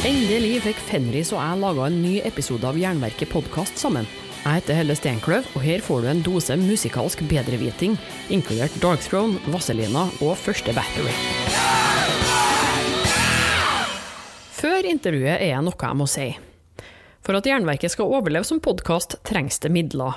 Endelig fikk Fenris og jeg laga en ny episode av Jernverket podkast sammen. Jeg heter Helle Steinkløv, og her får du en dose musikalsk bedreviting, inkludert Dark Throne, og første Battery. Før intervjuet er det noe jeg må si. For at Jernverket skal overleve som podkast, trengs det midler.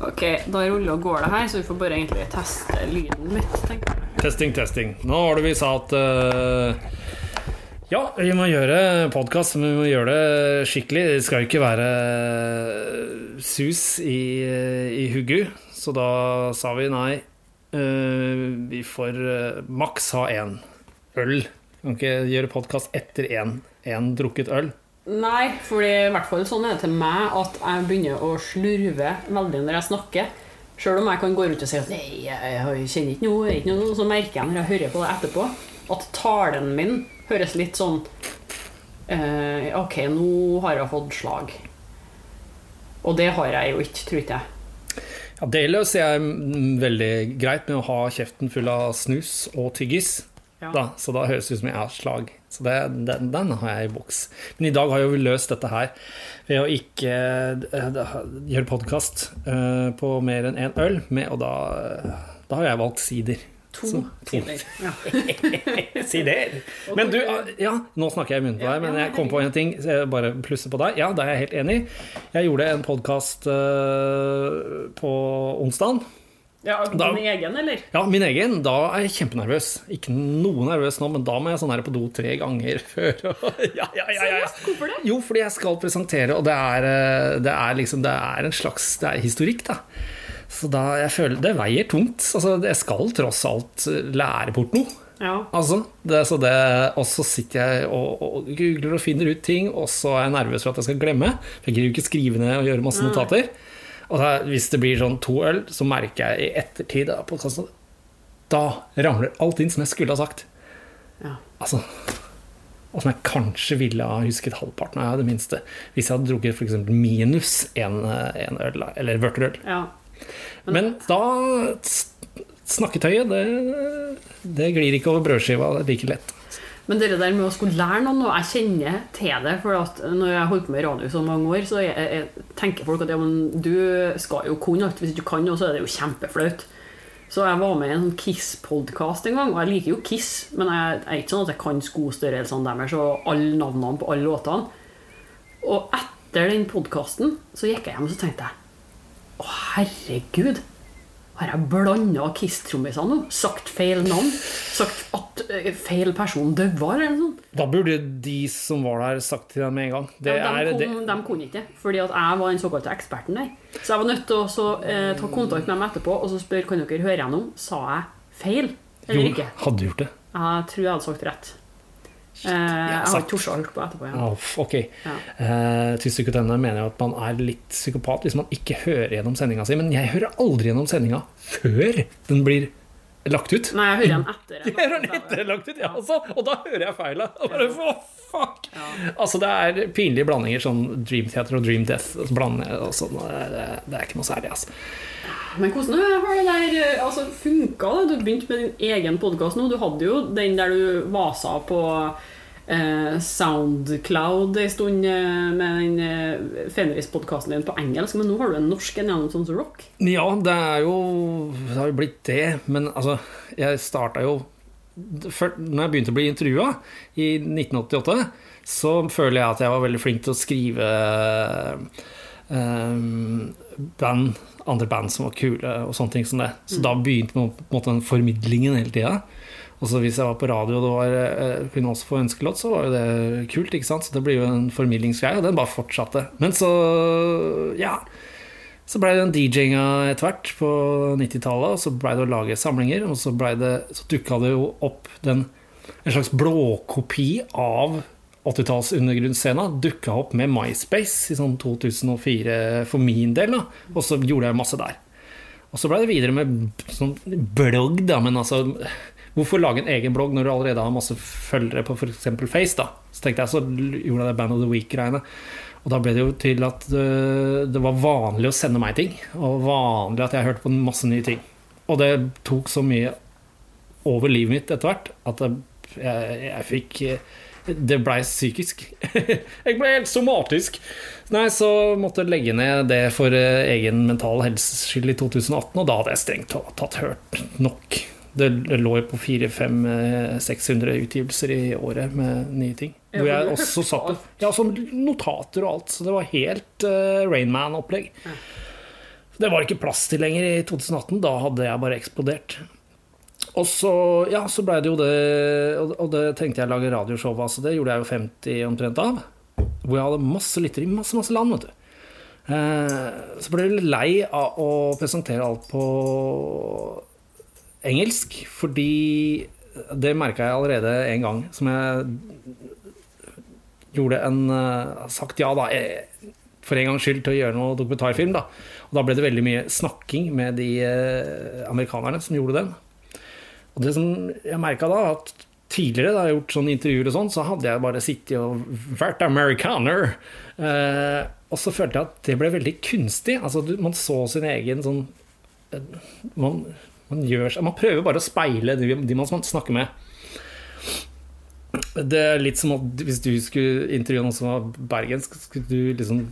Ok, da ruller og går det her, så vi får bare egentlig teste lyden litt, tenker jeg. Testing, testing. Nå var det vi sa at uh, ja, vi må gjøre podkast, men vi må gjøre det skikkelig. Det skal jo ikke være sus i, i huggu, så da sa vi nei. Uh, vi får uh, maks ha én øl. Kan ikke gjøre podkast etter én drukket øl. Nei, for i hvert fall sånn er det til meg at jeg begynner å slurve veldig når jeg snakker. Sjøl om jeg kan gå rundt og si at nei, jeg kjenner ikke noe, ikke noe, så merker jeg når jeg hører på det etterpå, at talen min høres litt sånn eh, Ok, nå har jeg fått slag. Og det har jeg jo ikke, tror ikke jeg. Ja, det løser jeg veldig greit med å ha kjeften full av snus og tyggis. Ja. Da, så da høres det ut som jeg har slag. Så det, den, den, har jeg i boks. Men i dag har vi løst dette her ved å ikke uh, gjøre podkast uh, på mer enn én øl, med, og da, uh, da har jeg valgt sider. To, så, to. sider. Ja. sider. Men du, ja, nå snakker jeg i munnen på deg, men jeg kom på en ting. bare plusser på deg. Ja, da er jeg helt enig. Jeg gjorde en podkast på onsdag ja, Din da, egen, eller? Ja, min egen. Da er jeg kjempenervøs. Ikke noe nervøs nå, men da må jeg sånn her på do tre ganger før. ja, ja, ja, ja, Hvorfor det? Jo, fordi jeg skal presentere, og det er, eh, det er liksom Det er en slags Det er historikk, da. Så da jeg føler Det veier tungt. Altså, jeg skal tross alt lære bort noe. Ja. Altså, det, så det, og så sitter jeg og, og, googler og finner ut ting, og så er jeg nervøs for at jeg skal glemme. For jeg gidder jo ikke skrive ned og gjøre masse notater. Og da, hvis det blir sånn to øl, så merker jeg i ettertid da, da ramler alt inn som jeg skulle ha sagt. Ja. Altså Og som jeg kanskje ville ha husket halvparten av, det minste. Hvis jeg hadde drukket f.eks. minus en, en øl, eller vørterøl. Ja. Men, Men da Snakketøyet, det, det glir ikke over brødskiva like lett. Men det der med å skulle lære noe, jeg kjenner til det For at når jeg har holdt på med radio så mange år, så jeg, jeg tenker folk at ja, du skal jo kunne alt. Hvis du kan noe, så er det jo kjempeflaut. Så jeg var med i en sånn Kiss-podkast en gang, og jeg liker jo Kiss, men jeg, jeg er ikke sånn at jeg kan skostørrelsene deres og alle navnene på alle låtene. Og etter den podkasten så gikk jeg hjem og så tenkte jeg Å, herregud. Har jeg blanda Kiss-trommisene nå? Sagt feil navn? Sagt at uh, feil person døde? Eller noe sånt? Da burde de som var der, sagt til dem med en gang. Det ja, de, er, kom, de kunne ikke, fordi at jeg var den såkalte eksperten der. Så jeg var nødt til å uh, ta kontakt med dem etterpå og så spørre kan dere høre gjennom. Sa jeg feil eller jo, ikke? Hadde gjort det? Jeg tror jeg hadde sagt rett. Uh, jeg har tort å høre på etterpå. Ja. Oh, ok. Ja. Uh, til psykoterapeutene mener jeg at man er litt psykopat hvis man ikke hører gjennom sendinga si. Men jeg hører aldri gjennom sendinga før den blir lagt ut. Nei, jeg hører den etter. Jeg hører den etter lagt ut, ja, altså, Og da hører jeg feila. fuck! Ja. Altså, det er pinlige blandinger, sånn Dream Theater og Dream Death. Og sånn, det, det, er ikke noe særlig, altså. Men hvordan har det der altså, funka? Du begynte med din egen podkast nå. Du hadde jo den der du vasa på eh, Soundcloud en stund eh, med den eh, Fenris-podkasten din på engelsk, men nå har du en norsk en gjennom sånn rock? Ja, det er jo Det har jo blitt det. Men altså, jeg starta jo før, når jeg begynte å bli intervjua i 1988, så føler jeg at jeg var veldig flink til å skrive um, band, andre band som var kule, og sånne ting som det. Så mm. da begynte på en måte den formidlingen hele tida. Og så hvis jeg var på radio og det var, eh, kunne også få ønskelåt, så var jo det kult. ikke sant? Så det blir jo en formidlingsgreie, og den bare fortsatte. Men så, ja Så blei det en DJ-inga etter hvert på 90-tallet, og så blei det å lage samlinger, og så, det, så dukka det jo opp den en slags blåkopi av 80-talls undergrunnsscena dukka opp med MySpace i sånn 2004 for min del. da Og så gjorde jeg masse der. Og så ble det videre med sånn blogg, da. Men altså Hvorfor lage en egen blogg når du allerede har masse følgere på f.eks. Face? da Så tenkte jeg så gjorde jeg det Band of the Week-greiene. Og da ble det jo til at det, det var vanlig å sende meg ting. Og vanlig at jeg hørte på masse nye ting. Og det tok så mye over livet mitt etter hvert at jeg, jeg, fikk det blei psykisk. jeg ble helt somatisk. Nei, så måtte jeg legge ned det for egen mental helses skyld i 2018, og da hadde jeg strengt tatt hørt nok. Det lå jo på 400-500-600 utgivelser i året med nye ting. Hvor jeg også satt Ja, som notater og alt. Så det var helt uh, Rainman-opplegg. Det var ikke plass til lenger i 2018. Da hadde jeg bare eksplodert. Og så, ja, så blei det jo det Og det tenkte jeg å lage radioshow av, så det gjorde jeg jo 50 omtrent av. Hvor jeg hadde masse lyttere i masse, masse land, vet du. Eh, så ble jeg litt lei av å presentere alt på engelsk, fordi det merka jeg allerede en gang som jeg gjorde en uh, sagt ja, da, for en gangs skyld til å gjøre noe dokumentarfilm. Da. Og da ble det veldig mye snakking med de uh, amerikanerne som gjorde den. Og det som jeg merka da, at tidligere da jeg har gjort sånne intervjuer og sånn, så hadde jeg bare sittet og vært americaner. Uh, og så følte jeg at det ble veldig kunstig. Altså, man så sin egen sånn man, man, gjør, man prøver bare å speile de, de man snakker med. Det er litt som at hvis du skulle intervjue noen som var bergensk, skulle du liksom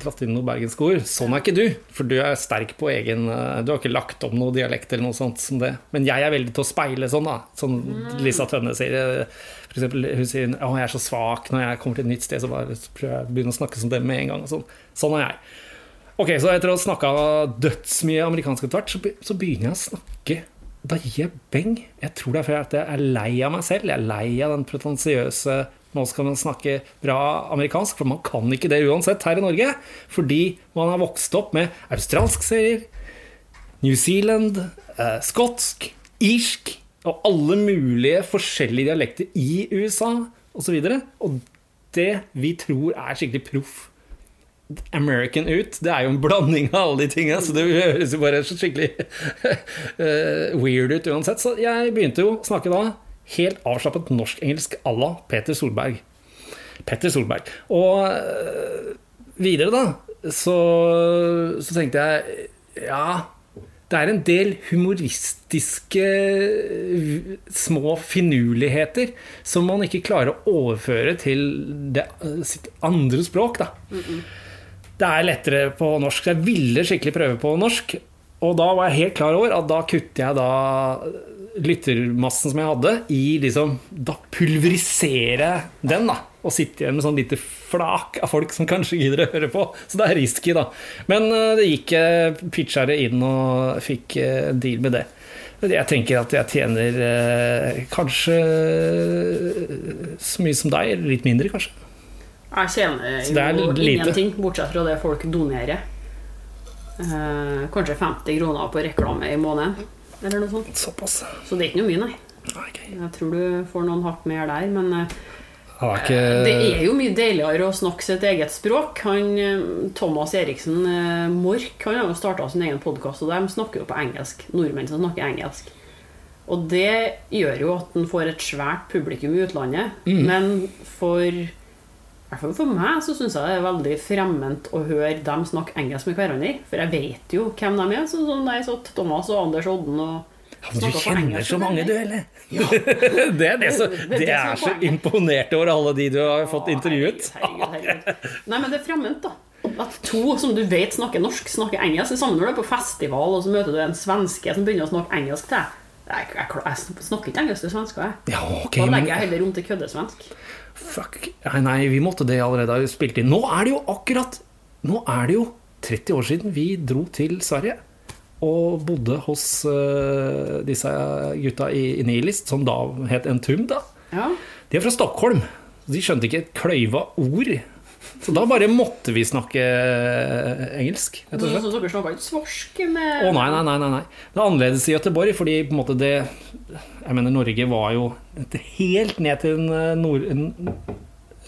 dratt inn noen bergenske ord. Sånn er ikke du, for du er sterk på egen Du har ikke lagt om noe dialekt eller noe sånt som det. Men jeg er veldig til å speile sånn, da. Sånn Lisa Tønne sier. For eksempel, hun sier 'Å, jeg er så svak når jeg kommer til et nytt sted', så bare prøver jeg å begynne å snakke som dem med en gang. Sånn. sånn er jeg. Ok, Så etter å ha snakka dødsmye amerikansk etter hvert, så begynner jeg å snakke da gir jeg beng. Jeg tror det er fordi jeg er lei av meg selv. Jeg er lei av den pretensiøse Nå skal man snakke bra amerikansk, for man kan ikke det uansett her i Norge. Fordi man har vokst opp med australsk serier, New Zealand, eh, skotsk, irsk og alle mulige forskjellige dialekter i USA osv. Og, så og det vi tror er skikkelig proff American ut. Det er jo en blanding av alle de tingene, så det høres jo bare skikkelig uh, weird ut uansett. Så jeg begynte jo å snakke da helt avslappet norsk-engelsk à la Peter Solberg. Petter Solberg. Og uh, videre, da, så, så, tenkte jeg ja det er en del humoristiske små finurligheter som man ikke klarer å overføre til det, sitt andre språk. da mm -mm det er lettere på norsk. Så jeg ville skikkelig prøve på norsk. Og da var jeg helt klar over at da kutter jeg da lyttermassen som jeg hadde, i liksom Da pulveriserer jeg den, da. Og sitter igjen med sånn lite flak av folk som kanskje gidder å høre på. Så det er risky, da. Men eh, det gikk eh, pitchere inn og fikk eh, deal med det. Jeg tenker at jeg tjener kanskje så mye som deg, eller litt mindre, kanskje. Jeg tjener jo ingenting, bortsett fra det folk donerer. Eh, kanskje 50 kroner på reklame i måneden. Eller noe sånt. Såpass. Så det er ikke noe mye, nei. Okay. Jeg tror du får noen hakk mer der, men eh, ikke... det er jo mye deiligere å snakke sitt eget språk. Han, eh, Thomas Eriksen eh, Mork han har jo starta sin egen podkast, og de snakker jo på engelsk. Nordmenn som snakker engelsk. Og det gjør jo at en får et svært publikum i utlandet. Mm. Men for hvert fall for meg så syns jeg det er veldig fremmed å høre dem snakke engelsk med hverandre. For jeg vet jo hvem de er. Sånn som de satt Thomas og Anders Odden og ja, men Du kjenner så mange, du, eller? Ja. det er, det, så, det, er så imponert over alle de du har fått intervjuet. Herregud, herregud. Nei, men det er fremmed, da. At to som du vet snakker norsk, snakker engelsk. Det samme når du er på festival og så møter du en svenske som begynner å snakke engelsk til deg. Jeg, jeg, jeg, snakker ikke engelsk til svensker. Ja, okay, da legger jeg heller om til køddesvensk. Fuck. Nei, nei, vi måtte det allerede ha spilt inn. Nå er det jo akkurat Nå er det jo 30 år siden vi dro til Sverige. Og bodde hos uh, disse gutta i, Nihilist, som da het Entum. da ja. De er fra Stockholm. De skjønte ikke et kløyva ord Så da bare måtte vi snakke engelsk, rett og slett. Så dere snakka ikke svorsk med Å nei, nei, nei, nei. Det er annerledes i Gøteborg, fordi på en måte det Jeg mener, Norge var jo helt ned til den eh, nord, den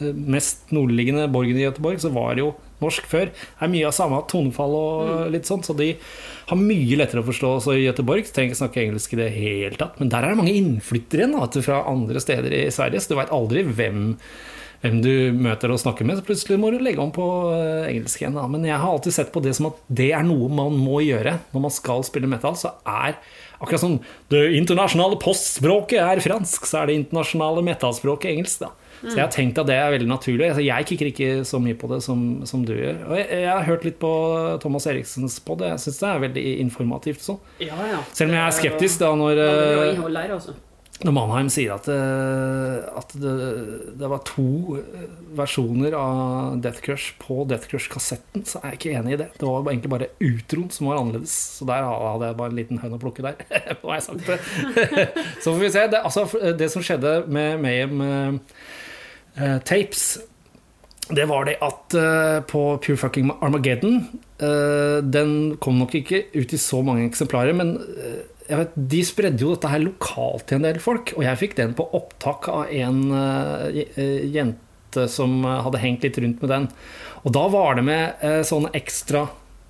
eh, mest nordliggende borgen i Gøteborg, så var det jo norsk før. Det er mye av samme tonefall og litt sånn, så de har mye lettere å forstå. Så i Gøteborg så trenger ikke snakke engelsk i det hele tatt. Men der er det mange innflyttere igjen, fra andre steder i Sverige, så du veit aldri hvem hvem du møter og snakker med, så plutselig må du legge om på eh, engelsk igjen. Da. Men jeg har alltid sett på det som at det er noe man må gjøre når man skal spille metal. Så er akkurat som det internasjonale postspråket er fransk, så er det internasjonale metallspråket engelsk. da. Så jeg har tenkt at det er veldig naturlig. Altså, jeg kikker ikke så mye på det som, som du gjør. Og jeg, jeg har hørt litt på Thomas Eriksens pod, jeg syns det er veldig informativt. Så. Ja, ja. Selv om jeg er skeptisk da når Det er bra eh, innhold der, altså. Når Mannheim sier at, det, at det, det var to versjoner av Death Crush på Death Crush-kassetten, så er jeg ikke enig i det. Det var egentlig bare utroen som var annerledes. Så der hadde jeg bare en liten høne å plukke der. Nå har jeg sagt det. Så får vi se. Det, altså, det som skjedde med Mayhem uh, Tapes det var det at uh, på Pure Fucking Armageddon uh, Den kom nok ikke ut i så mange eksemplarer, men eh, vet, de spredde jo dette her lokalt til en del folk. Og jeg fikk den på opptak av en eh, jente som hadde hengt litt rundt med den. Og da var det med eh, sånne ekstra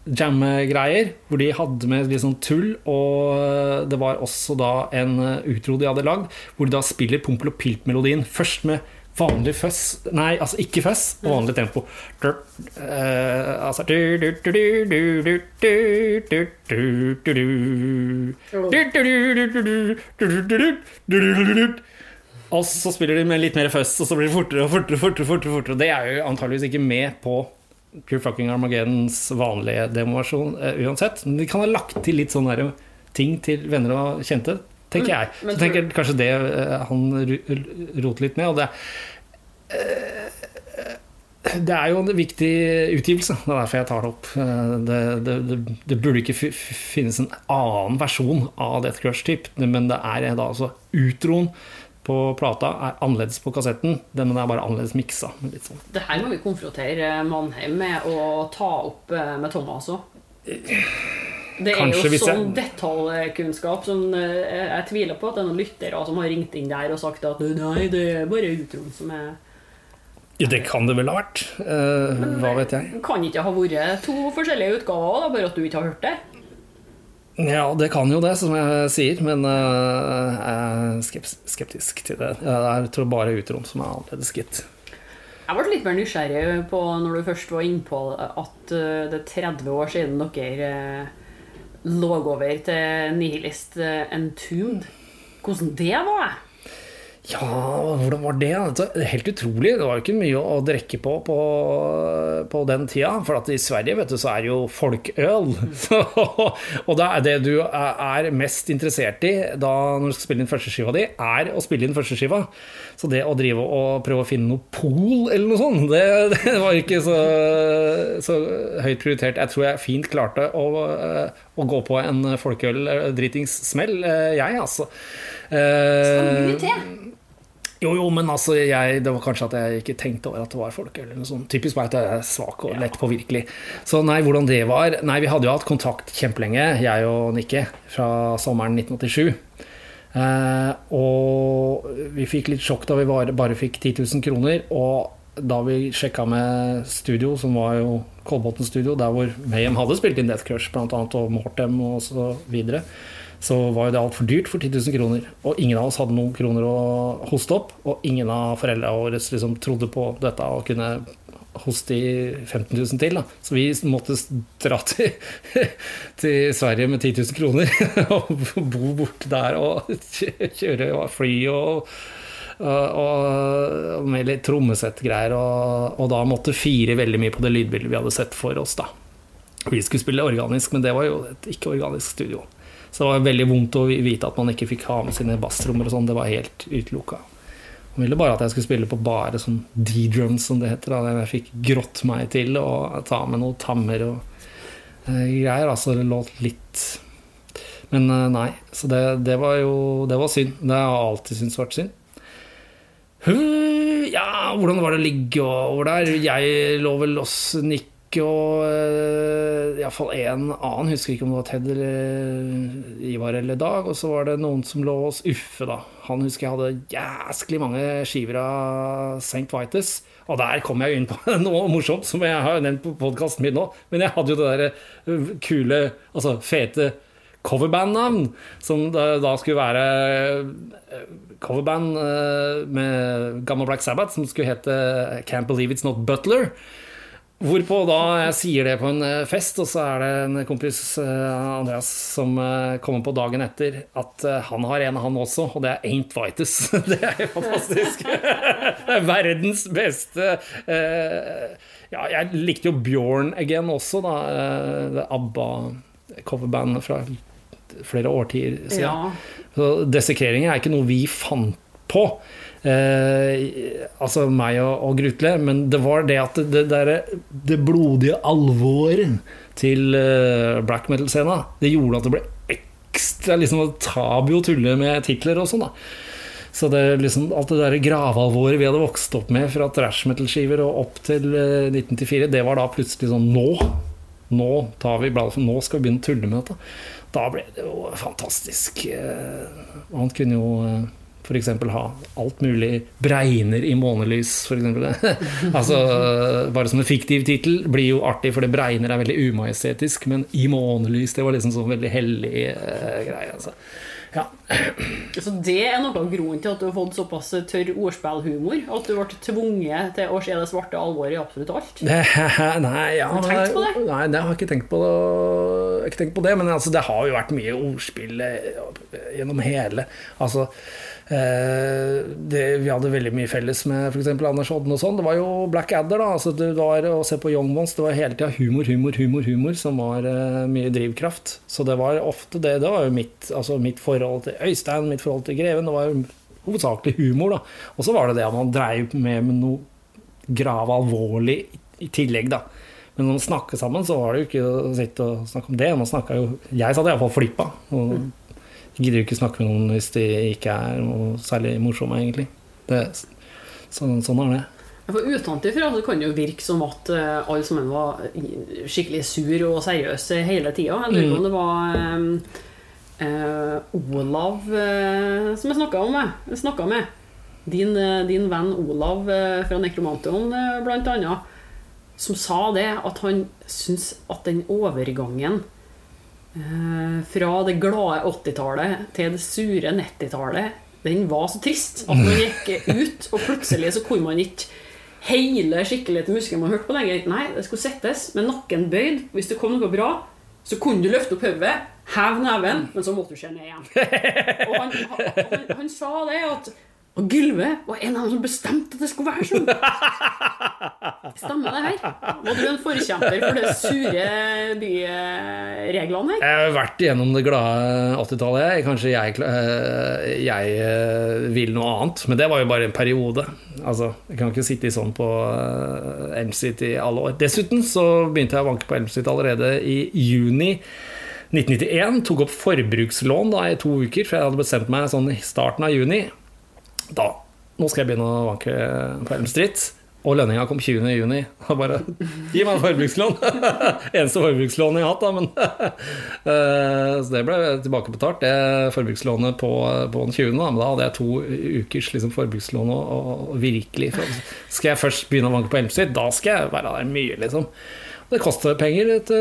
jam-greier, hvor de hadde med litt sånn tull. Og eh, det var også da en utro de hadde lagd, hvor de da spiller Pompel og Pilt-melodien først med Vanlig føss, Nei, altså ikke føss og vanlig tempo. Og så spiller de med litt mer føss og så blir det fortere og fortere. fortere, fortere, fortere. Det er jo antageligvis ikke med på Pure Fucking Armageddons vanlige demoversjon uansett. Men de kan ha lagt til litt sånne ting til venner og kjente tenker jeg. men Så tenker jeg kanskje det eh, han roter litt med. Og det, eh, det er jo en viktig utgivelse. Det er derfor jeg tar det opp. Eh, Det, det, det, det burde ikke fi- fi- finnes en annen versjon av Death Crush-typ, men det er da altså utroen på plata er annerledes på kassetten, den er bare annerledes miksa. sånn. Det her må vi konfrontere Mannheim med å ta opp med Thomas òg. Det er Kanskje jo sånn jeg- detaljkunnskap som jeg, jeg tviler på at det er noen lyttere som har ringt inn der og sagt at nei, det er bare utroen som er Ja, det kan det vel ha vært. Eh, hva vet jeg. Kan ikke ha vært to forskjellige utgaver, da, bare at du ikke har hørt det? Ja, det kan jo det, som jeg sier, men eh, jeg er skeptisk til det. Jeg tror bare utroen som er annerledes, gitt. Jeg ble litt mer nysgjerrig på når du først var innpå at eh, det er 30 år siden dere eh, lå over til Nihilist eh, Entombed. Hvordan det var? Ja, hvordan var det? Helt utrolig. Det var jo ikke mye å drikke på på, på den tida. For at i Sverige vet du, så er det jo folkøl. Så, og det er det du er mest interessert i da når du skal spille inn førsteskiva di, er å spille inn førsteskiva. Så det å drive og prøve å finne noe pol eller noe sånt, det, det var ikke så, så høyt prioritert. Jeg tror jeg fint klarte å, å gå på en folkeøl-dritings-smell, jeg, altså. Mye Eh, til. Jo, jo, men altså, jeg, det var kanskje at jeg ikke tenkte over at det var folk eller noe sånt. Typisk meg at jeg er svak og lett påvirkelig. Så nei, hvordan det var Nei, vi hadde jo hatt kontakt kjempelenge, jeg og Nikki, fra sommeren 1987. Eh, og vi fikk litt sjokk da vi bare, bare fikk 10 000 kroner. Og da vi sjekka med studio, som var jo Kolbotn studio, der hvor Mayhem hadde spilt inn Death Crush, blant annet, og Mortem og så videre, så var jo det altfor dyrt for 10 000 kroner. Og ingen av oss hadde noen kroner å hoste opp, og ingen av foreldrene våre liksom trodde på dette og kunne hoste i 15 000 til. Da. Så vi måtte dra til, til Sverige med 10 000 kroner og bo borte der og kjøre fly og og, med litt trommesettgreier, og, og da måtte fire veldig mye på det lydbildet vi hadde sett for oss. da. Vi skulle spille organisk, men det var jo et ikke-organisk studio. Så det var veldig vondt å vite at man ikke fikk ha med sine basstrommer og sånn. Det var helt utelukka. Han ville bare at jeg skulle spille på bare sånn D-drums, som det heter. Da. Jeg fikk grått meg til å ta med noen tammer og eh, greier. Altså, det låt litt Men eh, nei. Så det, det var jo Det var synd. Det har jeg alltid syntes vært synd. Ja, hvordan var det å ligge over der? Jeg lå vel hos Nick og uh, iallfall en annen, husker ikke om det var Ted eller Ivar eller Dag. Og så var det noen som lå hos Uffe, da. Han husker jeg hadde jæsklig mange skiver av St. Vitus. Og der kom jeg inn på noe morsomt som jeg har nevnt på podkasten min nå. Men jeg hadde jo det derre kule, altså fete coverband-navn, som da, skulle være coverband med gammel Black Sabbath, som skulle hete Can't Believe It's Not Butler. Hvorpå da jeg sier det på en fest, og så er det en kompis, Andreas, som kommer på dagen etter at han har en, han også, og det er Ain't Vitus. Det er jo fantastisk. Det er verdens beste Ja, jeg likte jo Bjorn Again også, da. Det ABBA-coverbandet fra flere årtier siden. Ja. Så desekreringer er ikke noe vi fant på. Eh, altså meg og, og, Grutle, men det var det at det, det, det blodige alvoret til eh, black metal-scena, det gjorde at det ble ekstra liksom, tabu å tulle med titler og sånn. så det, liksom, alt det der gravalvoret vi hadde vokst opp med fra trash metal-skiver og opp til eh, 1994, det var da plutselig sånn Nå! Nå, tar vi nå skal vi begynne å tulle med dette. Da ble det jo fantastisk. Eh, han kunne jo eh, f.eks. ha alt mulig bregner i månelys, f.eks. altså, bare som en fiktiv tittel blir jo artig, for det bregner er veldig umajestetisk, men i månelys, det var liksom sånn veldig hellig uh, greie. Altså. Ja. Så det er noe av grunnen til at du har fått såpass tørr ordspillhumor? At du ble tvunget til å se det svarte alvoret i absolutt alt? nei, ja, har du tenkt på det? Nei, det har jeg ikke tenkt på. Det, ikke tenkt på det men altså, det har jo vært mye ordspill gjennom hele. Altså Eh, det, vi hadde veldig mye felles med f.eks. Anders Odden og sånn. Det var jo Black Adder, da. Altså, det var å se på Young Ones. Det var hele tida humor, humor, humor, humor som var uh, mye drivkraft. Så det var ofte det. Det var jo mitt, altså, mitt forhold til Øystein, mitt forhold til Greven. Det var jo hovedsakelig humor, da. Og så var det det at man dreiv med, med noe grav alvorlig i tillegg, da. Men når man snakker sammen, så var det jo ikke å sitte og snakke om det. Man jo Jeg satt iallfall flippa. Og mm gidder jo ikke snakke med noen hvis de ikke er noe særlig morsomme, egentlig. Det, sånn, sånn er det. For Utenfra så kan det jo virke som at uh, alle sammen var skikkelig sur og seriøse hele tida. Jeg lurer på om det var um, uh, Olav uh, som jeg snakka med. med. Din, din, venn Olav fra Nekromantion, blant annet, som sa det at han syns at den overgangen Eh, fra det glade 80-tallet til det sure 90-tallet, den var så trist at man gikk ut, og plutselig så kunne man ikke hele skikkelig til muskelen man hørte på lenger. Nei, det skulle settes med nakken bøyd. Hvis det kom noe bra, så kunne du løfte opp hodet, heve neven, men så måtte du se ned igjen. Og han, han, han, han sa det at og Gylve var en av dem som bestemte at det skulle være sånn. Stemmer det her? Var du en forkjemper for de sure byreglene her? Jeg har vært igjennom det glade 80-tallet. Kanskje jeg, eh, jeg, eh, vil noe annet. Men det var jo bare en periode. Altså, jeg kan ikke sitte sånn på eh, Elmstreet i alle år. Dessuten så begynte jeg å vanke på Elmstreet allerede i juni. 1991 tok opp forbrukslån da i to uker, for jeg hadde bestemt meg sånn i starten av juni da Nå skal jeg begynne å vanke på Elm Street. Og lønninga kom 20.6. Bare gi meg forbrukslån! Eneste forbrukslån jeg har hatt, da. Men, eh, så det ble tilbakebetalt, det forbrukslånet på, på den 20. Da. Men da hadde jeg to ukers liksom, forbrukslån og, og, virkelig Skal jeg først begynne å vanke på Elm da skal jeg være der mye, liksom. Det koster penger. Det,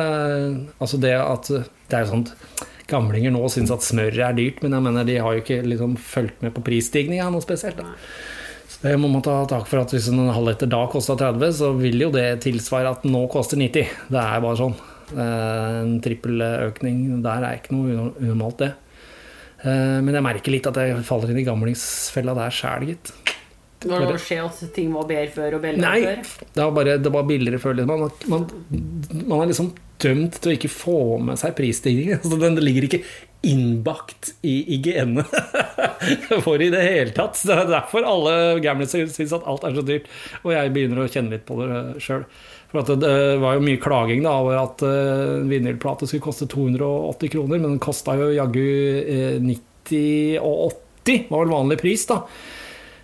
er, altså det at Det er sånt gamlinger nå syns at smør er dyrt, men jeg mener de har jo ikke liksom fulgt med på prisstigninga noe spesielt. Da. Det må man ta tak for at hvis en halvliter da kosta 30, så vil jo det tilsvare at nå koster 90. Det er bare sånn. En trippeløkning der er ikke noe unormalt, det. Eh, men jeg merker litt at jeg faller inn i gamlingsfella der sjæl, gitt. Når det skjer at ting var bedre før og bedre Nei, før? Det var bare det var billigere før. Man, man, man, er liksom dømt til å ikke få med seg prisstigningen. Altså, den ligger ikke innbakt i, i genene for i det hele tatt. Det er derfor alle gamlis syns at alt er så dyrt. Og jeg begynner å kjenne litt på det sjøl. For det, var jo mye klaging da, over at en vinylplate skulle koste 280 kroner, men den kosta jo jaggu uh, 90 og 80, var vel vanlig pris, da.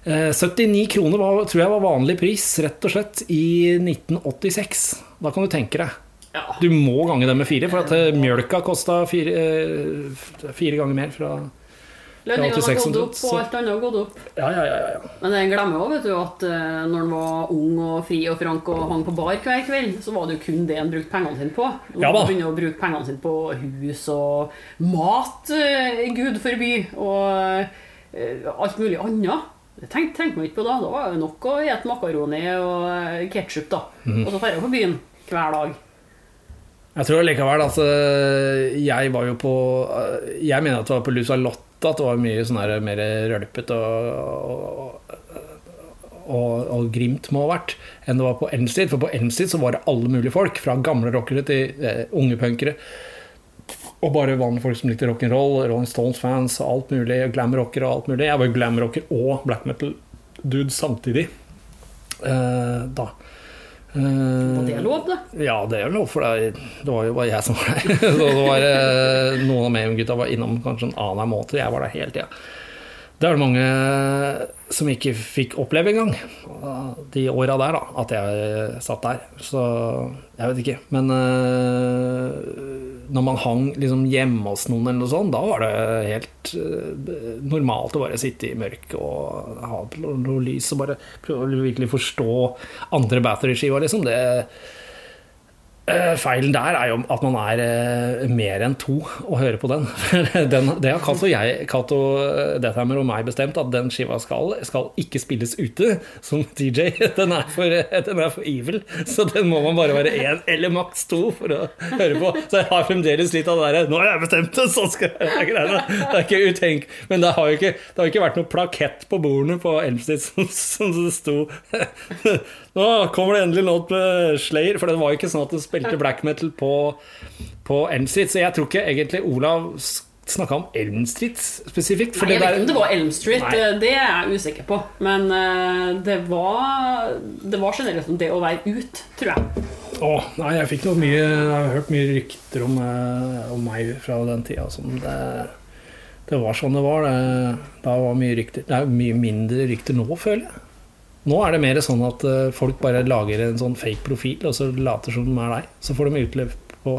Eh, 79 kroner var, tror jeg var vanlig pris, rett og slett, i 1986. Da kan du tenke deg. Ja. Du må gange det med fire, for at eh, mjølka kosta fire, eh, fire ganger mer fra Lønningene har 86 gått opp, og alt annet har gått opp. Ja, ja, ja. ja. Men en glemmer òg at eh, når en var ung og fri og frank og hang på bar hver kveld, så var det jo kun det en brukte pengene sine på. Nå Ja begynner å bruke pengene sine på hus og mat, gud forby, og alt mulig annet. Det tenkte, tenkte man ikke på da. Da var det nok å spise makaroni og ketsjup, da. Mm. Og så dra på byen hver dag. Jeg tror likevel at eh, jeg var jo på Jeg mener at det var på Lusa Lotta at det var mye sånn her mer rølpete og, og, og, og grimt må ha vært enn det var på Elm For på Elm så var det alle mulige folk, fra gamle rockere til eh, unge punkere. Og bare vanlige folk som likte rock'n'roll, Rolling Stones-fans og alt mulig. Glam-rockere og alt mulig. Jeg var glam-rocker og black metal-dude samtidig. Eh, da. Eh, det er lov, det? ja, det er lov, for det, det var jo bare jeg som var der. Så det var, eh, noen av Mayhem-gutta var innom kanskje en annen måte, Jeg var der hele tida. Det er det mange som ikke fikk oppleve engang, de åra der, da, at jeg satt der. Så jeg vet ikke. Men eh, når man hang liksom hjemme hos noen, eller noe sånt, da var det helt uh, normalt å bare sitte i mørket og ha noe lys og bare prøve å virkelig forstå andre Battery-skiva, liksom. Det Feilen der er jo at man er eh, mer enn to og hører på den. den det har Cato, jeg, eh, og meg bestemt, at den skiva skal, skal ikke spilles ute som DJ. Den er, for, eh, den er for evil, så den må man bare være én eller maks to for å høre på. Så jeg har fremdeles litt av det derre Nå har jeg bestemt det, sånn skal jeg greie det. Det er ikke utenk... Men det har jo ikke, det har ikke vært noe plakett på bordene på Elmstedt som, som det sto Nå kommer det endelig låt med Slayer, for det var jo ikke sånn at det spilte black metal på, på Elm Street. Så jeg tror ikke egentlig Olav snakka om Elm Street spesifikt. For Nei, jeg vet ikke om det var Elm Street, eh, det er jeg usikker på. Men eh, det var Det var generelt om det å være ut, tror jeg. å, nei, jeg fikk noe mye Jeg har hørt mye rykter om, eh, om meg fra den tida. Sånn. Det, det var sånn det var. Det, det var mye rykter. Det er mye mindre rykter nå, føler jeg. Nå er det mer sånn at eh, folk bare lager en sånn fake profil, og så later som de er deg. Så får de utløp på,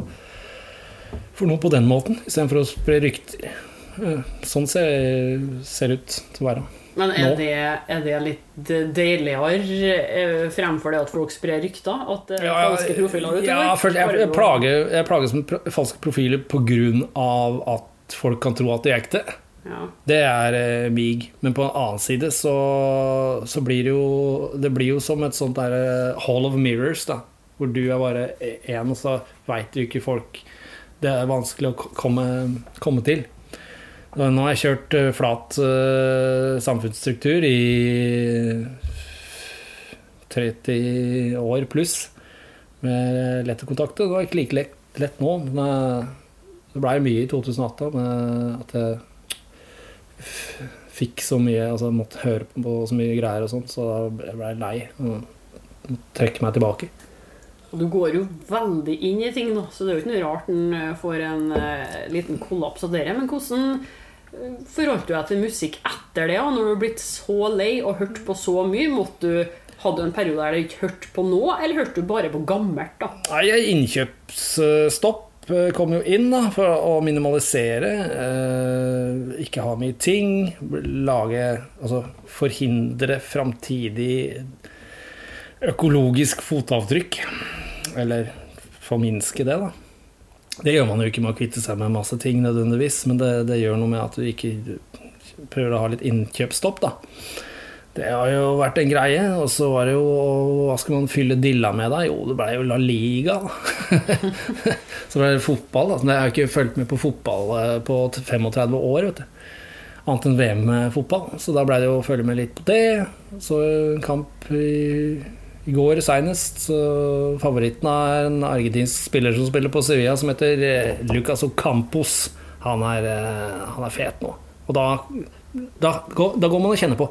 for noe på den måten, istedenfor å spre rykter. Eh, Sånn ser det ut til å være. Men er det, er det litt deiligere eh, fremfor det at folk sprer rykter? At det er falske profiler ute? ja, først, jeg, jeg, plager, jeg plages med falske profiler pga. at folk kan tro at de er ekte. Det er eh, mig. Men på en annen side så, så blir det jo Det blir jo som et sånt der eh, Hall of Mirrors, da. Hvor du er bare én, og så veit du ikke folk Det er vanskelig å komme, komme til. Nå har jeg kjørt eh, flat eh, samfunnsstruktur i 30 år pluss med lett å kontakte. Det var ikke like lett, lett nå. Men det blei mye i 2008 med at jeg fikk så mye Altså måtte høre på så mye greier og sånt, så da ble jeg lei. og måtte trekke meg tilbake. Du går jo veldig inn i ting, nå, så det er jo ikke noe rart en eh, får en eh, liten kollaps av dere. Men hvordan eh, forholdt du deg til musikk etter det? Når du har blitt så lei og hørt på så mye, måtte du hadde du en periode der du ikke hørte på noe, eller hørte du bare på gammelt? da? Nei, innkjøpsstopp eh, kom jo inn da, for å minimalisere. Eh, ikke ha mye ting. Lage Altså forhindre framtidig økologisk fotavtrykk. Eller forminske det, da. Det gjør man jo ikke med å kvitte seg med masse ting nødvendigvis, men det, det gjør noe med at du ikke prøver å ha litt innkjøpsstopp, da. Det har jo vært en greie, og så var det jo Hva skal man fylle dilla med, da? Jo, det ble jo La Liga, så ble det fotball. Da. Jeg har ikke fulgt med på fotball eh, på 35 år, vet du. Annet enn VM-fotball. Så da ble det jo å følge med litt på det. Så en kamp i, i går seinest. Favoritten er en argentinsk spiller som spiller på Sevilla, som heter eh, Lucas Ocampos. Han er, eh, han er fet nå. Og da, da, da går man og kjenner på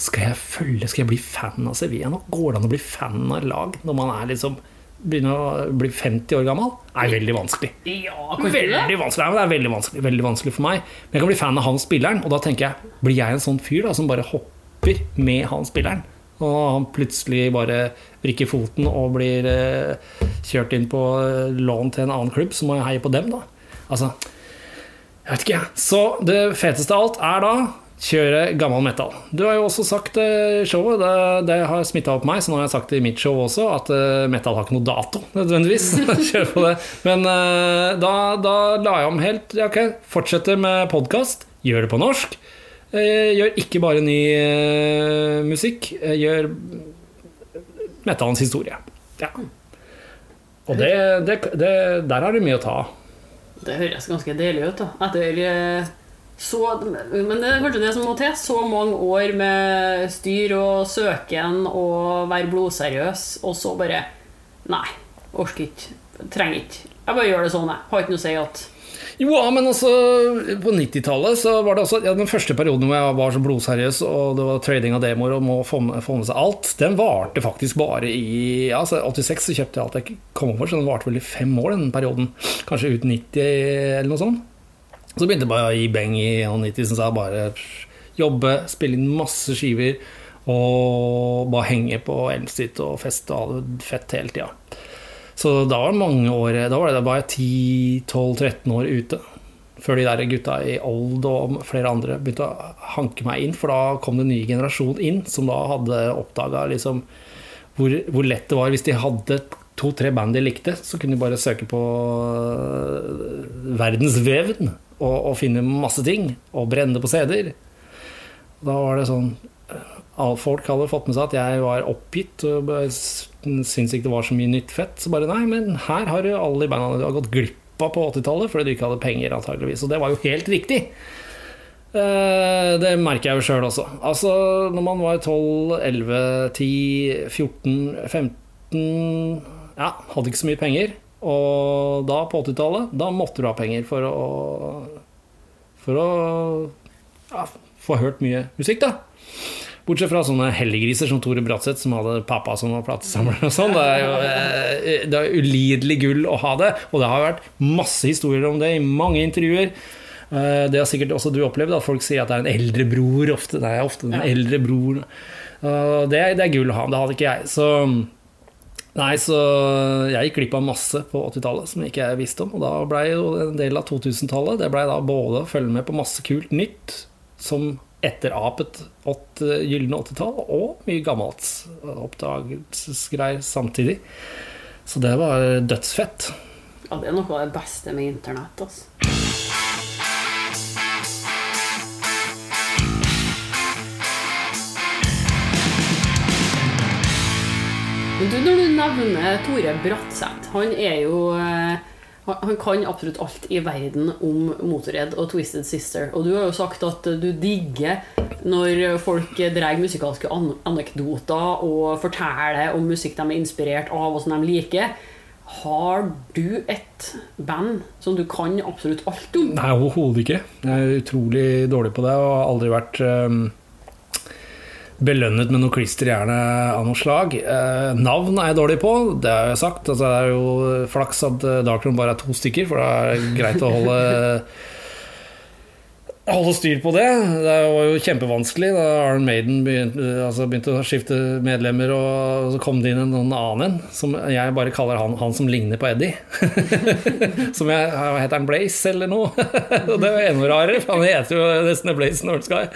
skal jeg følge, skal jeg bli fan av Sevilla nå? Går det an å bli fan av lag når man er liksom begynner å bli 50 år gammel? Er veldig vanskelig. Ja? Veldig vanskelig, Nei, det er veldig vanskelig, veldig vanskelig for meg. Men jeg kan bli fan av han spilleren, og da tenker jeg Blir jeg en sånn fyr da som bare hopper med han spilleren. Og han plutselig bare vrikker foten og blir eh, kjørt inn på eh, lån til en annen klubb, så må jeg heie på dem, da. Altså, jeg vet ikke, jeg. Så det feteste av alt er da kjøre gammel metal. Du har jo også sagt i showet, det, det har smitta opp meg, så nå har jeg sagt det i mitt show også, at eh, metal har ikke noe dato, nødvendigvis. Kjør på det. Men eh, da, da la jeg om helt. Ja, ok, fortsetter med podkast. Gjør det på norsk. Eh, Gjør ikke bare ny eh, musikk. Eh, Gjør metallens historie. Ja. Og det, det, der er det mye å ta av. Det høres ganske deilig ut, da. Etter eh, så Men det er kanskje det som må til. Så mange år med styr og søken og være blodseriøs, og så bare Nei, orker ikke. Trenger ikke. Jeg bare gjør det sånn, jeg. Har ikke noe å si at Jo, men altså På 90-tallet så var det også ja, Den første perioden hvor jeg var så blodseriøs, og det var trading av demoer og må få med, få med seg alt, den varte faktisk bare i ja, altså 86 så kjøpte jeg alt jeg kom over, så den varte vel i fem år, den perioden. Kanskje ut 90 eller noe sånt. Så begynte jeg bare å gi beng i 91, som sa bare jobbe, spille inn masse skiver og bare henge på Elmstedt og feste og ha det fett hele tida. Så da var det mange år Da var det bare 10-12-13 år ute. Før de der gutta i Old og flere andre begynte å hanke meg inn. For da kom det en ny generasjon inn som da hadde oppdaga liksom hvor, hvor lett det var hvis de hadde to-tre band de likte, så kunne de bare søke på øh, verdensveven og, og finne masse ting. Og brenne det på CD-er. Da var det sånn Folk hadde fått med seg at jeg var oppgitt og syntes ikke det var så mye nytt fett. Så bare nei, men her har du alle de banda du har gått glipp av på 80-tallet fordi du ikke hadde penger, antageligvis. Og det var jo helt riktig. Eh, Det merker jeg jo sjøl også. Altså, når man var 12, 11, 10, 14, 15 Ja, hadde ikke så mye penger. Og da, på 80-tallet, da måtte du ha penger for å For å ja, få hørt mye musikk, da. Bortsett fra sånne helliggriser som Tore Bratseth, som hadde pappa som var platesamler og sånn. Det er jo eh, det er ulidelig gull å ha det, og det har vært masse historier om det i mange intervjuer. Eh, Det har sikkert også du opplevd, at folk sier at det er en eldre bror ofte. Det er ofte den eldre bror. Det, er- det er gull å ha, det hadde ikke jeg. Så Nei, så jeg gikk glipp av masse på 80-tallet som ikke jeg visste om. Og da blei jo en del av 2000-tallet Det blei da både å følge med på masse kult nytt som etterapet åt gylne 80-tall, og mye gammelt oppdagelsesgreier samtidig. Så det var dødsfett. Ja, det er noe av det beste med internett. Altså. Du, Når du nevner Tore Bratseth Han er jo eh, han kan absolutt alt i verden om Motorhead og Twisted Sister. Og du har jo sagt at du digger når folk drar musikalske an anekdoter og forteller om musikk de er inspirert av, og som de liker. Har du et band som du kan absolutt alt om? Nei, overhodet ikke. Jeg er utrolig dårlig på det og har aldri vært um, belønnet med noe klister i av noe slag. Eh, navn er jeg dårlig på, det har jeg sagt. Altså, det er jo flaks at eh, Darkroom bare er to stykker, for det er greit å holde Holde styr på det. Det var jo kjempevanskelig da Iron Maiden begynte, altså begynte å skifte medlemmer, og så kom det inn en annen en, som jeg bare kaller han, han som ligner på Eddie. som jeg, Heter han Blaze eller noe? Og det var enda rarere, for han heter jo nesten Blaze North Sky.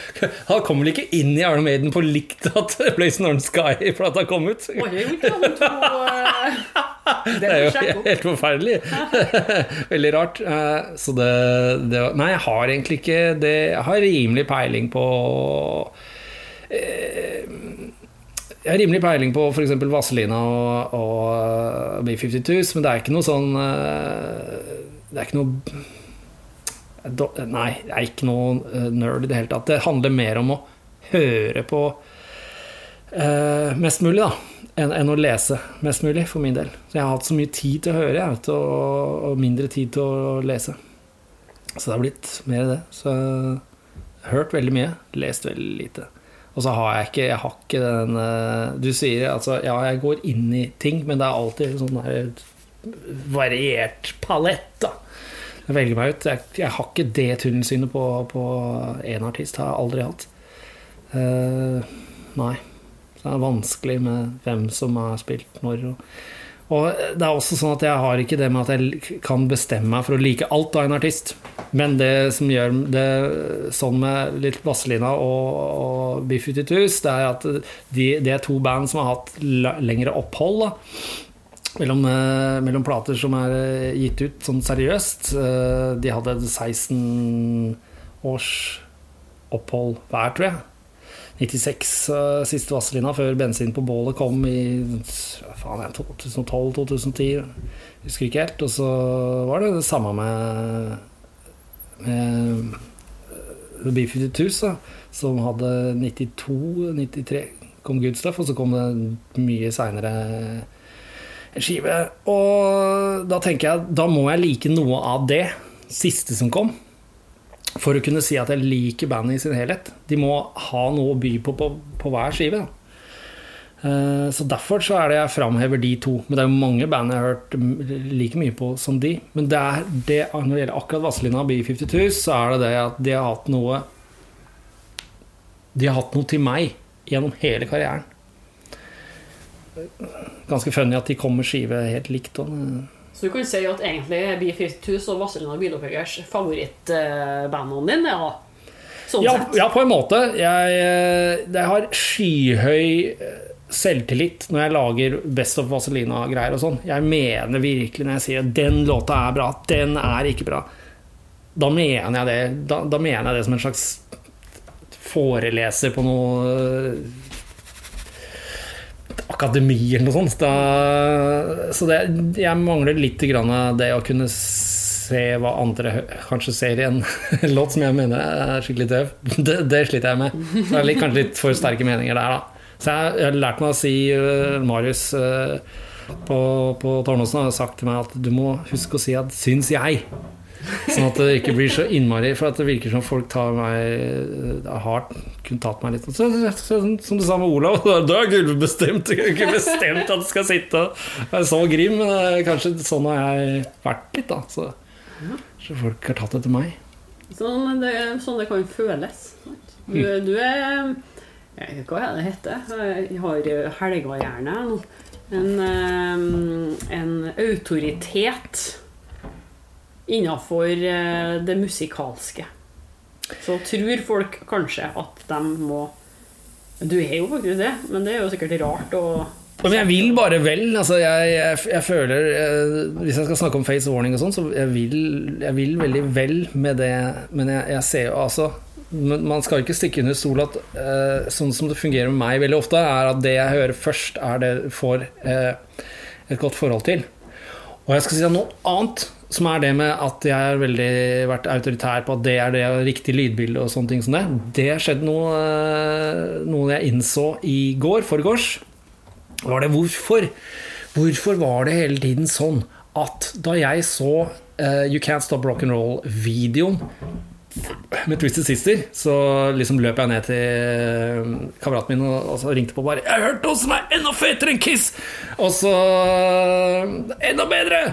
Han kom vel ikke inn i Iron Maiden på likt at Blaze North Sky-plata kom ut? Oi, ikke han to eh, Det er jo helt forferdelig. Veldig rart. Eh, Så det, det Nei, jeg har egentlig ikke det Jeg har rimelig peiling på eh, Jeg har rimelig peiling på f.eks. Vazelina og, og eh, B-52s, men det er ikke noe sånn Det er ikke noe Nei, jeg er ikke noe nerd i det hele tatt. Det handler mer om å høre på eh, mest mulig, da. Enn enn å lese mest mulig, for min del. Så jeg har hatt så mye tid til å høre, jeg, vet, du, og, mindre tid til å lese. Så det har blitt mer det. Så jeg har hørt veldig mye, lest veldig lite. Og så har jeg ikke Jeg har ikke den eh, Du sier altså Ja, jeg går inn i ting, men det er alltid sånn der variert palett, da. Jeg velger meg ut. Jeg, jeg har ikke det tunnelsynet på én artist. Har jeg aldri hatt. Uh, nei. Det er vanskelig med hvem som har spilt når. Og, og det er også sånn at jeg har ikke det med at jeg kan bestemme meg for å like alt av en artist. Men det som gjør det sånn med litt Vazelina og, og Biff-Uti-Tus, det er at de, det er to band som har hatt lengre opphold. da mellom, eh, mellom plater som er eh, gitt ut sånn seriøst. Eh, De hadde 16 års opphold hver, tror jeg. 96 eh, siste Vazelina før bensin på bålet kom i hva faen, er det, 2012-2010. Husker ikke helt. Og så var det det samme med, med The Beefy-Tus, som hadde 92-93 kom Good Stuff, og så kom det mye seinere skive. Og da tenker jeg da må jeg like noe av det siste som kom. For å kunne si at jeg liker bandet i sin helhet. De må ha noe å by på på, på hver skive. Eh, Så derfor så er det jeg framhever de to. Men det er jo mange band jeg har hørt like mye på som de. Men det er det, når det gjelder akkurat Vazelina og B52, så er det det at de har hatt noe De har hatt noe til meg gjennom hele karrieren. Ganske funny at de kom med skive helt likt. Og, Så du kan si at egentlig er B52 og Vazelina Bilopphøggers favorittbandene dine, ja. Sånn ja, ja, på en måte. Jeg, eh, jeg har skyhøy eh, selvtillit når jeg lager Best of Vazelina-greier og sånn. Jeg mener virkelig når jeg sier at den låta er bra, den er ikke bra. Da mener jeg det, da, da mener jeg det som en slags foreleser på noe eh, akademi eller noe sånt. Da, så det, jeg mangler litt det å kunne se hva andre kanskje ser i en låt som jeg mener er skikkelig døv. Det, det sliter jeg med. Så det kanskje litt for sterke meninger der, da. Så jeg, jeg har lært meg å si uh, Marius uh, på, på Tårnåsen har sagt til meg at du må huske å si at 'syns jeg'. Sånn at det ikke blir så innmari For at det virker som folk tar meg hardt. Kunne tatt meg litt så, så, Som du sa med Olav, da er gulvet bestemt, du har ikke bestemt at du skal sitte og være så grim. Men det er kanskje sånn har jeg vært litt, da. Så, så folk har tatt det til meg. Sånn det, sånn det kan føles. Du, du er jeg Hva er det heter? Jeg har helga gjerne nå. En, eh, en autoritet innafor det musikalske. Så tror folk kanskje at de må Du er jo faktisk det, men det er jo sikkert rart å Men jeg vil bare vel. Altså jeg, jeg, jeg føler jeg, Hvis jeg skal snakke om face warning og sånn, så jeg vil jeg vil veldig vel med det. Men jeg, ser jo altså Man skal ikke stikke under stol at uh, sånn som det fungerer med meg veldig ofte, er at det jeg hører først, er det får uh, et godt forhold til. Og jeg skal si noe annet som er det med at jeg har veldig vært autoritær på at det er det riktige lydbildet og sånne ting som det. Det skjedde noe, eh, noe jeg innså i går, forgårs. Var det hvorfor? Hvorfor var det hele tiden sånn at da jeg så uh, You Can't Stop Rock'n'Roll-videoen med Twisted Sister, så liksom løp jeg ned til eh, kameraten min og, og så ringte på bare 'Jeg har hørt noe som er enda fetere enn Kiss!' Og så Enda bedre!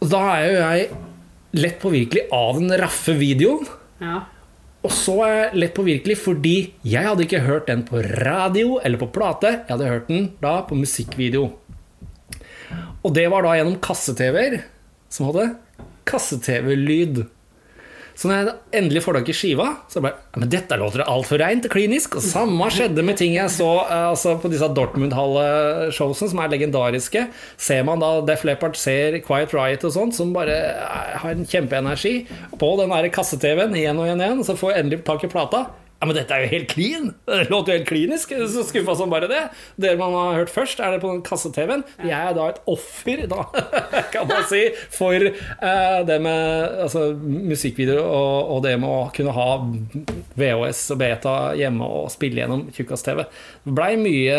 Og da er jo jeg lett påvirkelig av den raffe videoen. Ja. Og så er jeg lett påvirkelig fordi jeg hadde ikke hørt den på radio eller på plate. Jeg hadde hørt den da på musikkvideo. Og det var da gjennom kasse-TV-er som hadde kasse-TV-lyd. Så når jeg endelig får tak i skiva, så bare «Ja, Men dette låter altfor reint og klinisk. Og samme skjedde med ting jeg så eh, altså på disse Dortmund-halle-showsene, som er legendariske. Ser man da Def Leppard ser Quiet Riot og sånt, som bare eh, har en kjempeenergi på den kasse-TV-en igjen og igjen, igjen, og så får jeg endelig tak i plata. Ja, men dette er jo helt clean! Det låter jo helt klinisk. Så skuffa som bare det. Dere man har hørt først, er det på kasse-TV-en. Jeg er da et offer, da, kan man si, for uh, det med altså, musikkvideoer og, og det med å kunne ha VHS og beta hjemme og spille gjennom tjukkas-TV. Det blei mye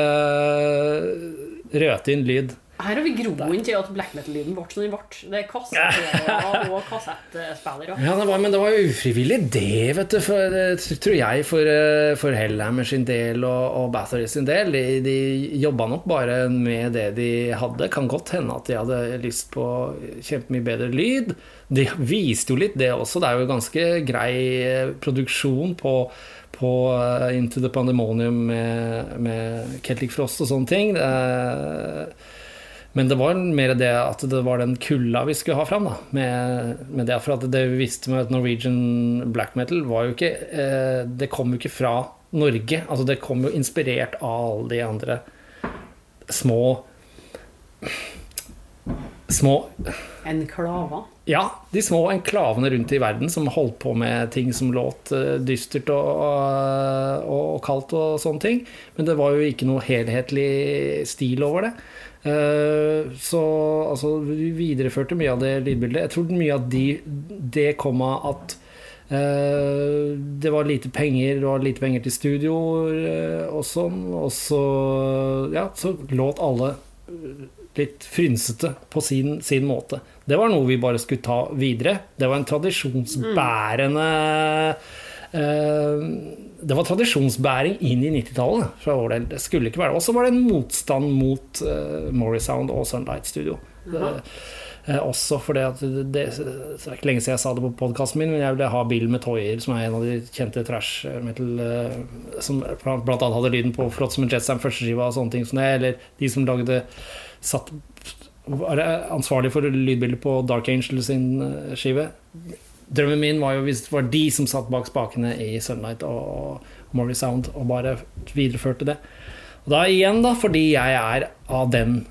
rødtynn lyd. Her har vi groen til at black metal-lyden ble som den ble. Det er kassettspillere og kassettspillere. Ja, det var, men det var jo ufrivillig, det, vet du, for, det tror jeg, for, eh, for Hellhammer sin del og, og Bathory sin del. De, de jobba nok bare med det de hadde. Kan godt hende at de hadde lyst på kjempemye bedre lyd. De viste jo litt det også. Det er jo ganske grei eh, produksjon på, på eh, Into the Pandemonium med, med Celtic Frost og sånne ting. Eh, men det var mer det at det var den kulda vi skulle ha fram. Da, med, med det, for at det vi visste med Norwegian black metal, var jo ikke eh, Det kom jo ikke fra Norge. Altså det kom jo inspirert av alle de andre små Små Enklaver. Ja, de små enklavene rundt i verden som holdt på med ting som låt eh, dystert og, og, og kaldt og sånne ting. Men det var jo ikke noe helhetlig stil over det. Eh, Så altså, vi videreførte mye av det lydbildet. Jeg tror mye av de, det kom av at Uh, det var lite penger, var lite penger til studio uh, og sånn. Og så, ja, så låt alle litt frynsete på sin, sin måte. Det var noe vi bare skulle ta videre. Det var en tradisjonsbærende eh, Det var tradisjonsbæring inn i 90-tallet fra vår del. Det skulle ikke være. Og så var det en motstand mot uh, Morrisound og Sunlight Studio. Eh, også fordi at det, det, er ikke lenge siden jeg sa det på podkasten min, men jeg ville ha Bill Metoyer, som er en av de kjente trash metal eh, Som blant annet hadde lyden på Flott som en Jetsam førsteskiva og sånne ting som det, eller de som lagde satt var ansvarlig for lydbildet på Dark Angel sin eh, skive. Drømmen min var jo hvis det var de som satt bak spakene i Sunlight og Morley Sound, og bare videreførte det. Og da igjen, da, fordi jeg er av den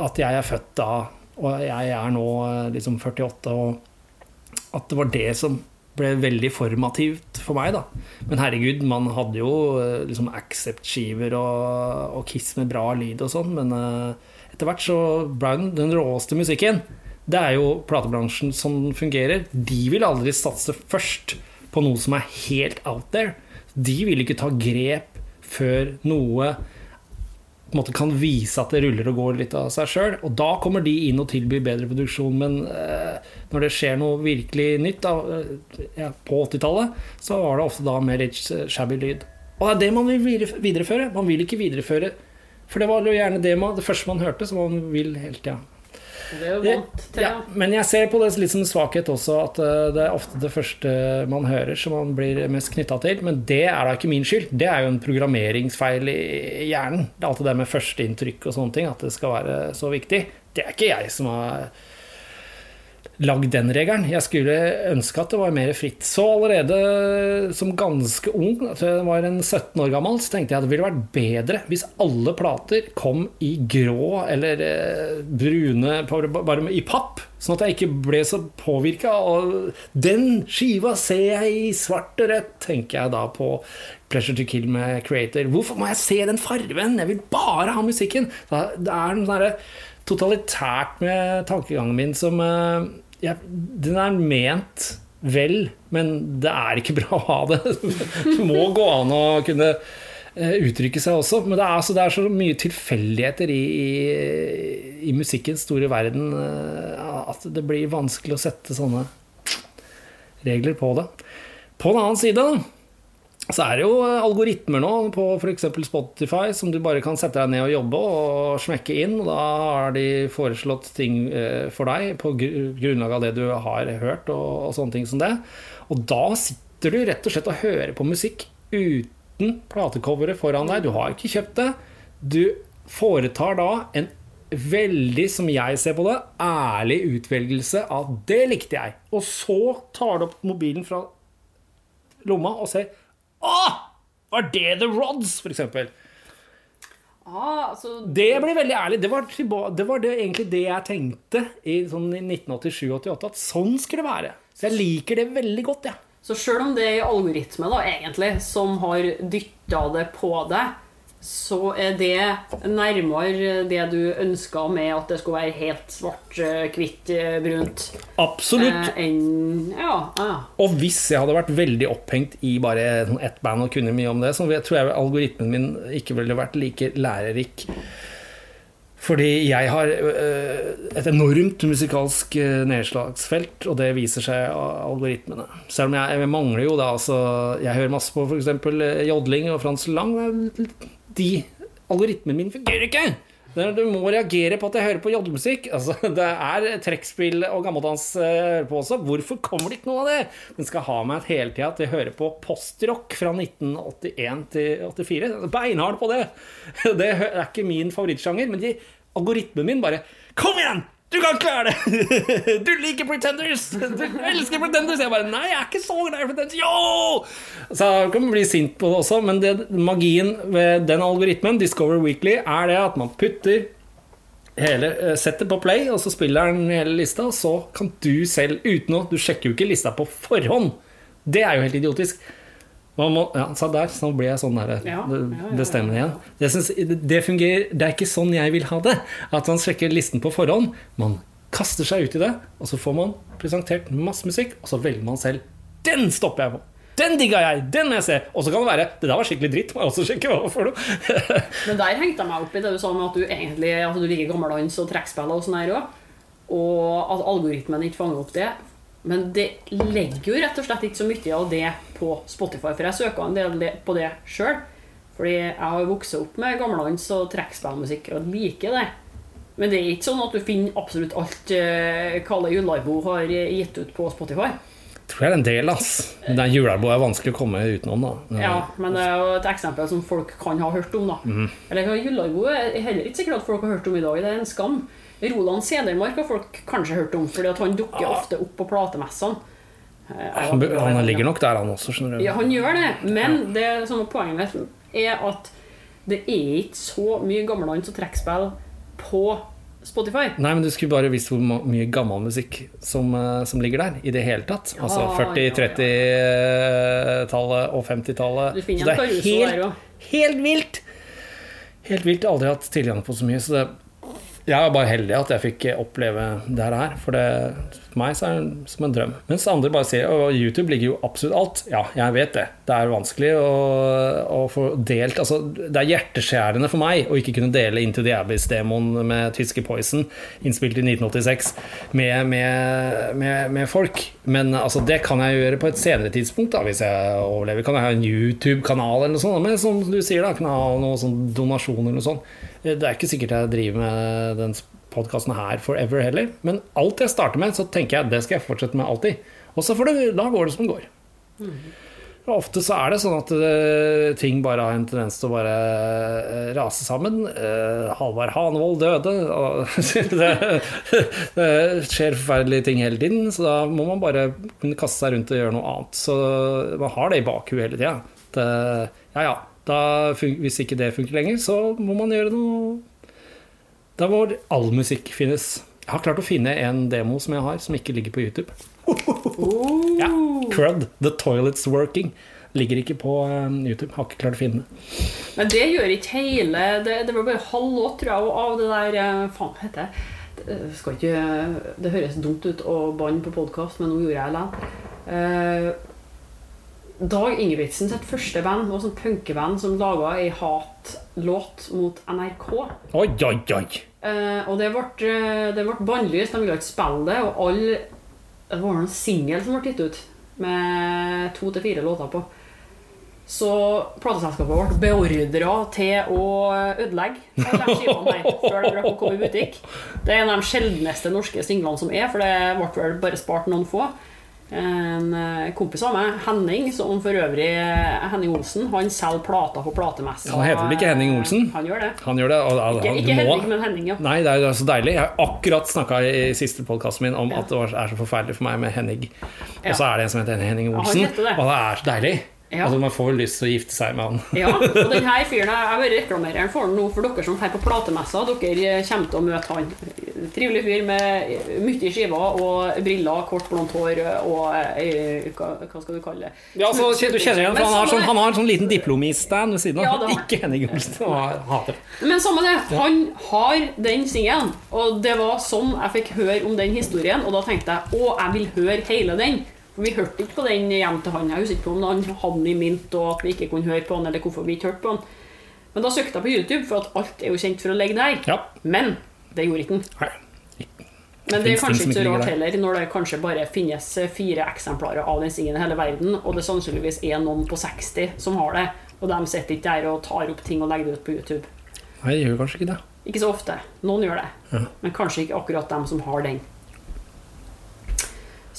at jeg er født da, og jeg er nå eh, liksom 48, og at det var det som ble veldig formativt for meg, da. Men herregud, man hadde jo eh, liksom Accept-skiver og, og Kiss med bra lyd og sånn, men uh, etter hvert så Brown, den råeste musikken, det er jo platebransjen som fungerer. De vil aldri satse først på noe som er helt out there. De vil ikke ta grep før noe måte kan vise at det ruller og går litt av seg sjøl. Og da kommer de inn og tilbyr bedre produksjon. Men eh, når det skjer noe virkelig nytt da, ja, på 80-tallet, så var det ofte da mer litt shabby lyd. Og det er det man vil videreføre. Man vil ikke videreføre For det var jo gjerne det, man, det første man hørte, som man vil hele tida. Det er jo vondt. Ja, men jeg ser på det litt som en svakhet også, at eh, det er ofte det første man hører som man blir mest knytta til. Men det er da ikke min skyld. Det er jo en programmeringsfeil i hjernen. Det er alltid det med førsteinntrykk og sånne ting, at det skal være så viktig. Det er ikke jeg som har lagd den regelen. Jeg skulle ønske at det var mer fritt. Så allerede som ganske ung, altså jeg var en 17 år gammel, så tenkte jeg at det ville vært bedre hvis alle plater kom i grå eller eh, brune, bare i papp. Sånn at jeg ikke ble så påvirka. Og den skiva ser jeg i svart og rødt, tenker jeg da på Pleasure to Kill med Creator. Hvorfor må jeg se den fargen? Jeg vil bare ha musikken! Det er noe sånn totalitært med tankegangen min som eh, ja, Den er ment vel, men det er ikke bra å ha det. Det må gå an å kunne eh, uttrykke seg også. Men det er, altså, det er så mye tilfeldigheter i, i, i, musikkens store verden eh, at det blir vanskelig å sette sånne regler på det. På den annen side, da så er det jo algoritmer nå på f.eks. Spotify som du bare kan sette deg ned og jobbe og smekke inn. Og da har de foreslått ting eh, for deg på grunnlag av det du har hørt. Og sånne ting som det. Og da sitter du rett og slett og hører på musikk uten platecoveret foran deg. Du har ikke kjøpt det. Du foretar da en veldig, som jeg ser på det, ærlig utvelgelse av 'det likte jeg'. Og så tar du opp mobilen fra lomma og ser å! Var det The Rods, for eksempel? Ah, altså, Det blir veldig ærlig. Det var, det var det, egentlig det jeg tenkte i sånn 1987-88. At sånn skulle det være. Så jeg liker det veldig godt, jeg. Ja. Så sjøl om det er algoritme da, egentlig, som har dytta det på deg, så er det nærmere det du ønska med at det skulle være helt svart, hvitt, brunt. Absolutt. Eh, en, ja, ja. Og hvis jeg hadde vært veldig opphengt i bare ett band og kunne mye om det, så tror jeg algoritmen min ikke ville vært like lærerik. Fordi jeg har et enormt musikalsk nedslagsfelt, og det viser seg av algoritmene. Selv om jeg, jeg mangler jo da altså Jeg hører masse på f.eks. Jodling og Frans Lang de algoritmene mine fungerer ikke! Du må reagere på at jeg hører på jodlemusikk. Altså, det er trekkspill og gammeldans eh, jeg hører på også. Hvorfor kommer det ikke noe av det? Den skal ha meg hele tida til å høre på postrock fra 1981 til 84. Beinhard på det. Det er ikke min favorittsjanger, men de, algoritmen min bare Kom igjen! Du kan klare det! Du liker Pretenders! Du elsker Pretenders! Jeg bare Nei, jeg er ikke så glad i Pretenders! Yo! Så jeg kan bli sint på det også, men det, magien ved den algoritmen, Discover Weekly, er det at man putter hele, eh, setter på play, og så spiller den hele lista, og så kan du selv, uten å Du sjekker jo ikke lista på forhånd. Det er jo helt idiotisk. Man må, ja, så der så ble jeg sånn der, Ja, ja, bestemmende igjen. Det, synes, det fungerer Det er ikke sånn jeg vil ha det. At man sjekker listen på forhånd. Man kaster seg ut i det, og så får man presentert masse musikk, og så velger man selv. Den stopper jeg på! Den digga jeg! Den må jeg se! Og så kan det være Det der var skikkelig dritt. Må jeg også sjekke hva for noe. Men der hengte jeg meg opp i det du sa med at du egentlig altså du liker gammeldans og trekkspill og sånn her òg. Og at algoritmen ikke fanger opp det. Men det legger jo rett og slett ikke så mye av det på Spotify. For jeg søker en del på det sjøl. Fordi jeg har vokst opp med gammeldans og trekkspillmusikk og liker det. Men det er ikke sånn at du finner absolutt alt uh, Kalle Jularbo har gitt ut på Spotify. tror jeg er en del, ass. Den Jularbo er vanskelig å komme utenom, da. Ja, men det er jo et eksempel som folk kan ha hørt om, da. Mm. Eller Jularbo er heller ikke sikkert at folk har hørt om i dag. Det er en skam. Roland Sedermark har folk kanskje hørt om, fordi at han dukker ofte opp på platemessene. Eh, Han, han ligger nok der, han også, skjønner du. Ja, han gjør det, men det som er poenget mitt er at det er ikke så mye gammeldans og trekkspill på Spotify. Nei, men du skulle bare visst hvor mye gammel musikk som, eh, som ligger der i det hele tatt. Ja, altså 40-, 30-tallet og 50-tallet. Du finner Så det er helt, helt vilt! Helt vilt. Jeg har aldri hatt tilgang på så mye. Så det, jeg er bare heldig at jeg fikk oppleve det her. For det, for meg så er det som en drøm. Mens andre bare sier at YouTube ligger jo absolutt alt. Ja, jeg vet det. Det er vanskelig å, å få delt altså, Det er hjerteskjærende for meg å ikke kunne dele Into the Abyss-demoen med tyske Poison, innspilt i 1986, med, med, med, med folk. Men altså, det kan jeg gjøre på et senere tidspunkt, da, hvis jeg overlever. Kan jeg ha en YouTube-kanal eller noe sånt? Men som du sier, da, kan jeg ha noe sånn donasjon eller noe sånt. Det er ikke sikkert jeg driver med den podkasten her forever heller. Men alt jeg starter med, så tenker jeg det skal jeg fortsette med alltid. Og så får det, da går det som det går. Og Ofte så er det sånn at eh, ting bare har en tendens til å bare eh, rase sammen. Uh, Halvard Hanevold døde. Og det, skjer forferdelige ting hele tiden, så da må man bare kunne kaste seg rundt og gjøre noe annet. Så man har det i bakhuet hele tida. Ja ja, da, hvis ikke det funker lenger, så må man gjøre noe Da må all musikk finnes. Jeg har klart å finne en demo som jeg har, som ikke ligger på YouTube. Ja, Crud, The Toilet's Working. Ligger ikke på eh, YouTube. Har ikke klart å finne det. Men det gjør ikke hele Det, det var bare halv låt, tror jeg, av det der eh, Faen, heter det? Det skal ikke Det høres dumt ut å banne på podkast, men nå gjorde jeg det. Dag Ingebrigtsen sitt første band var sånn punkeband som laga ei hatlåt mot NRK. Oi, oi, oi! Eh, og det ble, eh, det ble bannlyst, de ville ikke spille det. Og alle Det var en singel som ble gitt ut med to til fire låter på. Så plateselskapet ble beordra til å ødelegge de skivene her før de rakk å komme i butikk. Det er en av de sjeldneste norske singlene som er, for det ble vel bare spart noen få. En eh, kompis av meg, Henning, som for øvrig eh, Henning Olsen, han selger plater på platemessa. Han heter vel ikke Henning Olsen? Han gjør det. Han gjør det. Og, og, Ikke, ikke Henning, men Henning, ja. Nei, det er så deilig. Jeg har akkurat snakka i siste podkasten min om at det er så forferdelig for meg med Henning. Og så er det en som heter Henning Olsen. det. Og det er så deilig. Ja. Altså, man får lyst til å gifte seg med han. Ja, og den her fyren Jeg bare reklamerer for han nå for dere som drar på platemessa. Dere kommer til å møte han. Trivelig fyr med mye skiver og briller, kort, blondt hår og eh, hva, hva skal du kalle det? Ja, så Du kjenner igjen, for han har, sånn, han har en sånn liten diplomi-stand ved siden av. Ja, Ikke Henning Olsen. Men samme det. Han har den singelen. Og det var sånn jeg fikk høre om den historien. Og da tenkte jeg å, jeg vil høre hele den. Vi hørte ikke på den hjem til han. Jeg husker ikke på om han den i mint, og at vi ikke kunne høre på han, eller hvorfor vi ikke hørte på han. Men da søkte jeg på YouTube, for at alt er jo kjent for å ligge der. Ja. Men det gjorde ikke den. Men det er kanskje ikke så rart heller, når det kanskje bare finnes fire eksemplarer av den singen i hele verden, og det sannsynligvis er noen på 60 som har det, og de sitter ikke der og tar opp ting og legger det ut på YouTube. Nei, det gjør kanskje ikke det. Ikke så ofte. Noen gjør det. Ja. Men kanskje ikke akkurat dem som har den.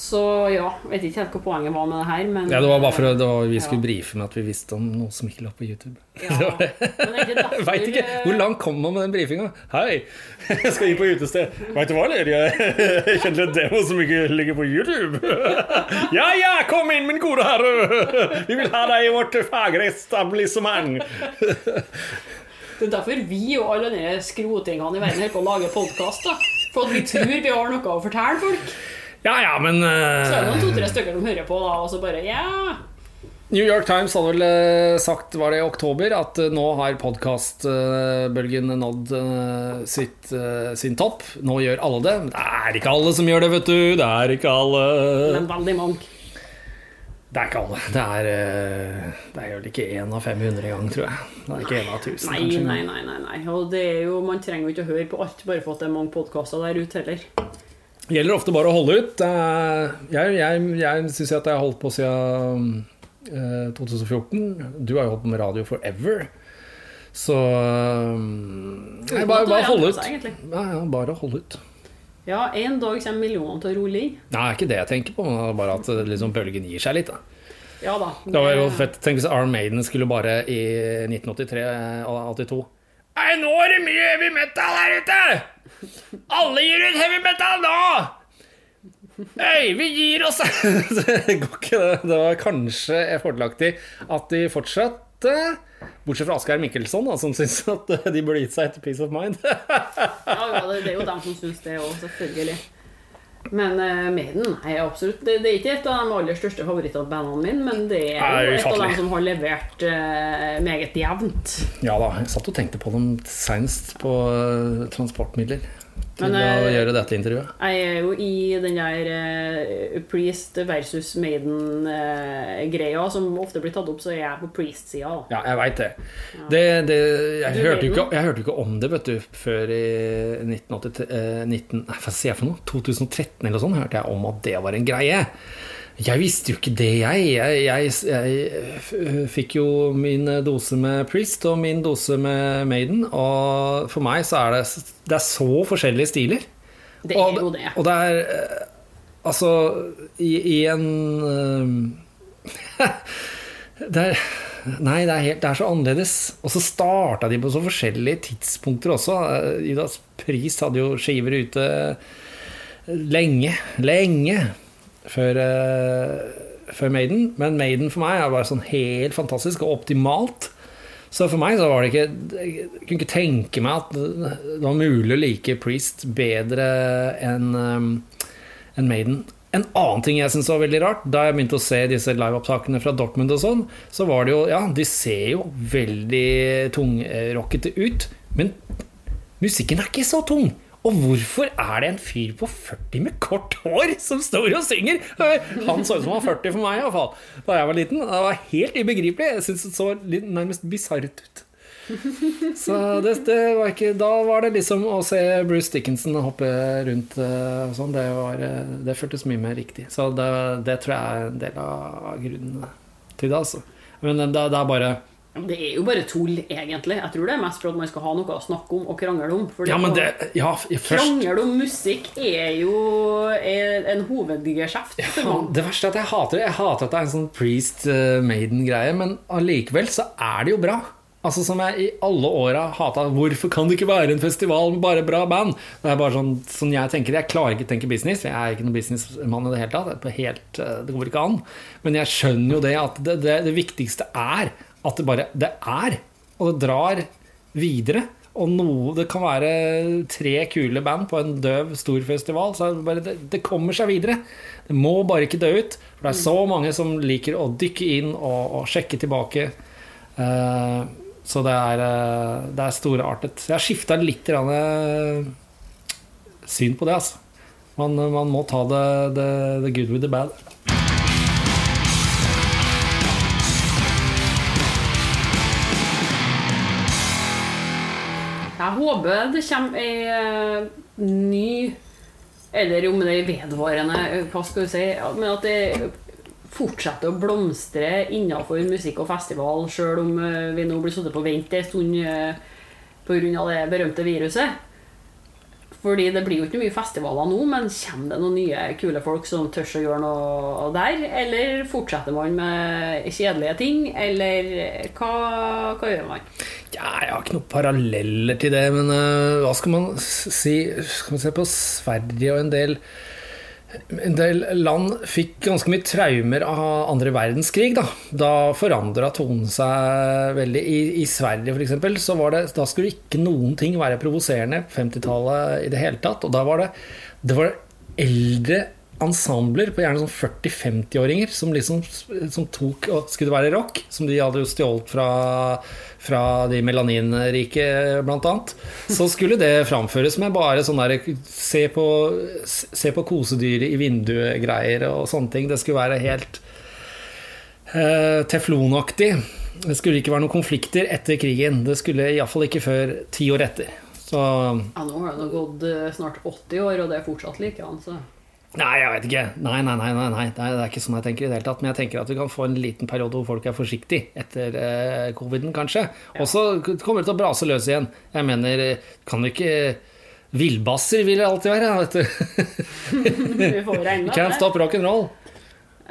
Så ja, vet ikke helt hva poenget var med det her, men Ja, det var bare for at vi skulle Ja. brife med at vi visste om noe som ikke lå på YouTube. Ja, er derfor, veit ikke. Hvor langt kom man med den brifinga? Hei, jeg skal inn på utested. Veit du hva, eller? Jeg kjenner en demo som ikke ligger på YouTube. Ja ja, kom inn, min gode herre. Vi vil ha deg i vårt fagre etablissement. Det er derfor vi og alle de skrotingene i verden holder på å lage podkast. For at vi tror vi har noe å fortelle folk. Ja ja, men Så er det eh, noen to-tre stykker som hører på, da, og så bare ja. New York Times hadde vel eh, sagt, var det i oktober, at eh, nå har podkastbølgen nådd sitt, sin topp. Nå gjør alle det. Men det er ikke alle som gjør det, vet du. Det er ikke alle. Men veldig mange. Det er ikke alle. Det er, det er vel ikke én av 500 engang, tror jeg. Det er ikke én av 1000, Nei, kanskje. nei, nei. nei, nei. Og det er jo, Man trenger jo ikke å høre på alt bare for at det er mange podkaster der ute heller. Gjelder ofte bare å holde ut. Jeg, jeg, jeg syns at jeg har holdt på siden eh, 2014. Du har jo holdt på med radio forever. Så um, nei, bare, bare holde ut. Ja, ja, bare holde ut. Ja, en dag kommer millionene til å rulle inn. Nei, det er ikke det jeg tenker på, bare at eh, liksom, bølgen gir seg litt. Da. Ja da. Det var jo fett. Tenk hvis Arm Maiden skulle bare i 1983-82 Nei, nå er det mye heavy metal her ute! Alle gir ut heavy metal nå! Hei, vi gir oss! det går ikke, det. Det var kanskje fordelaktig at de fortsatte. Bortsett fra Asgeir Mikkelsson, da, som syns at de burde gitt seg etter Peace of Mind. Ja, det er jo dem som syns det òg, selvfølgelig. Men uh, Maiden er absolutt det, det er ikke et av de aller største favorittbandene mine, men det er Nei, jo et av dem som har levert uh, meget jevnt. Ja da, jeg satt og tenkte på dem seinest på uh, transportmidler. Til Men, å eh, gjøre dette intervjuet. Jeg er jo i den der uh, Priest versus Maiden-greia som ofte blir tatt opp, så er jeg på Priest-sida. Ja, jeg veit det. det, det jeg, hørte ikke, jeg hørte jo ikke om det vet du, før i 1983 uh, 19, nei, Hva sier jeg for noe? 2013 eller sånn hørte jeg om at det var en greie. Jeg visste jo ikke det, jeg. Jeg, jeg, jeg fikk jo min dose med Priest og min dose med Maiden. Og for meg så er det, det er så forskjellige stiler. Det og, er jo det. Og det er eh, Altså, i, i en eh, det er, Nei, det er, helt, det er så annerledes. Og så starta de på så forskjellige tidspunkter også. Eh, Idas Pris hadde jo skiver ute lenge, lenge før, uh, før Maiden. Men Maiden for meg er bare sånn helt fantastisk og optimalt. Så for meg så var det ikke Jeg kunne ikke tenke meg at det var mulig å like Priest bedre enn um, en Maiden. En annen ting jeg syns var veldig rart, da jeg begynte å se disse liveopptakene fra Dortmund og sånn, så var det jo Ja, de ser jo veldig tungrockete ut, men musikken er ikke så tung. Og hvorfor er det en fyr på 40 med kort hår som står og synger? Han så ut som han var 40 for meg, iallfall. Da jeg var liten. Det var helt ubegripelig. Jeg syntes det så litt, nærmest bisart ut. Så det, det var ikke Da var det liksom å se Bruce Dickinson hoppe rundt eh, og sånn, det, eh, det føltes mye mer riktig. Så det, det tror jeg er en del av grunnen til det, altså. Men det, det er bare Det er jo bare tull, egentlig. Jeg tror det er mest for at man skal ha noe å snakke om og krangle om. Ja, men det Ja, først Krangel om musikk er jo en hovedgeskjeft ja, Det verste er at jeg hater det. Jeg hater at det er en sånn Priest eh, Maiden-greie, men allikevel så er det jo bra. Altså Som jeg i alle åra hata. Hvorfor kan det ikke være en festival med bare bra band? Det er bare sånn, sånn jeg tenker Jeg klarer ikke å tenke business. Jeg er ikke noen businessmann i det hele tatt. Det, helt, eh, det går ikke an. Men jeg skjønner jo det at det, det, det viktigste er at det bare Det er. Og det drar videre. Og noe, det kan være tre kule band på en døv, stor festival. Så det, bare, det, det kommer seg videre. Det må bare ikke dø ut. For det er så mange som liker å dykke inn og, og sjekke tilbake. Uh, så det er, eh, det er storartet. Jeg har skifta litt eh, syn på det, altså. Man, man må ta det, the good with the bad. Håper det kommer ei eh, ny Eller om det er vedvarende, eh, hva skal vi si Men at det fortsetter å blomstre innenfor musikk og festival, sjøl om eh, vi nå blir satt på vent en stund. pga. det berømte viruset. Fordi det blir jo ikke mye festivaler nå, men kommer det noen nye kule folk som tør å gjøre noe der? Eller fortsetter man med kjedelige ting? Eller hva, hva gjør man? Ja, jeg har ikke noen paralleller til det, men uh, hva skal man si? Skal man se på Sverige og en del en del land fikk ganske mye traumer av andre verdenskrig. Da, da forandra tonen seg veldig. I, i Sverige f.eks. så var det Da skulle ikke noen ting være provoserende på 50-tallet i det hele tatt. Og da var det, det var eldre ensembler på gjerne sånn 40-50-åringer som liksom som tok og skulle være rock, som de hadde jo stjålet fra, fra de melaninrike, blant annet. Så skulle det framføres med bare sånn der se på, se på kosedyret i vinduet-greier og sånne ting. Det skulle være helt eh, teflonaktig. Det skulle ikke være noen konflikter etter krigen. Det skulle iallfall ikke før ti år etter. Så Ja, nå har det gått eh, snart 80 år, og det er fortsatt like så Nei, jeg vet ikke. Nei, nei, nei, nei, nei. Det, er, det ikke sånn jeg tenker i det hele tatt. Men jeg tenker at vi kan få en liten periode hvor folk er forsiktige etter eh, coviden, kanskje. Og så kommer det til å brase løs igjen. Jeg mener, kan du ikke Villbasser vil det alltid være, vet du. vi får regne Can't stop rock'n'roll.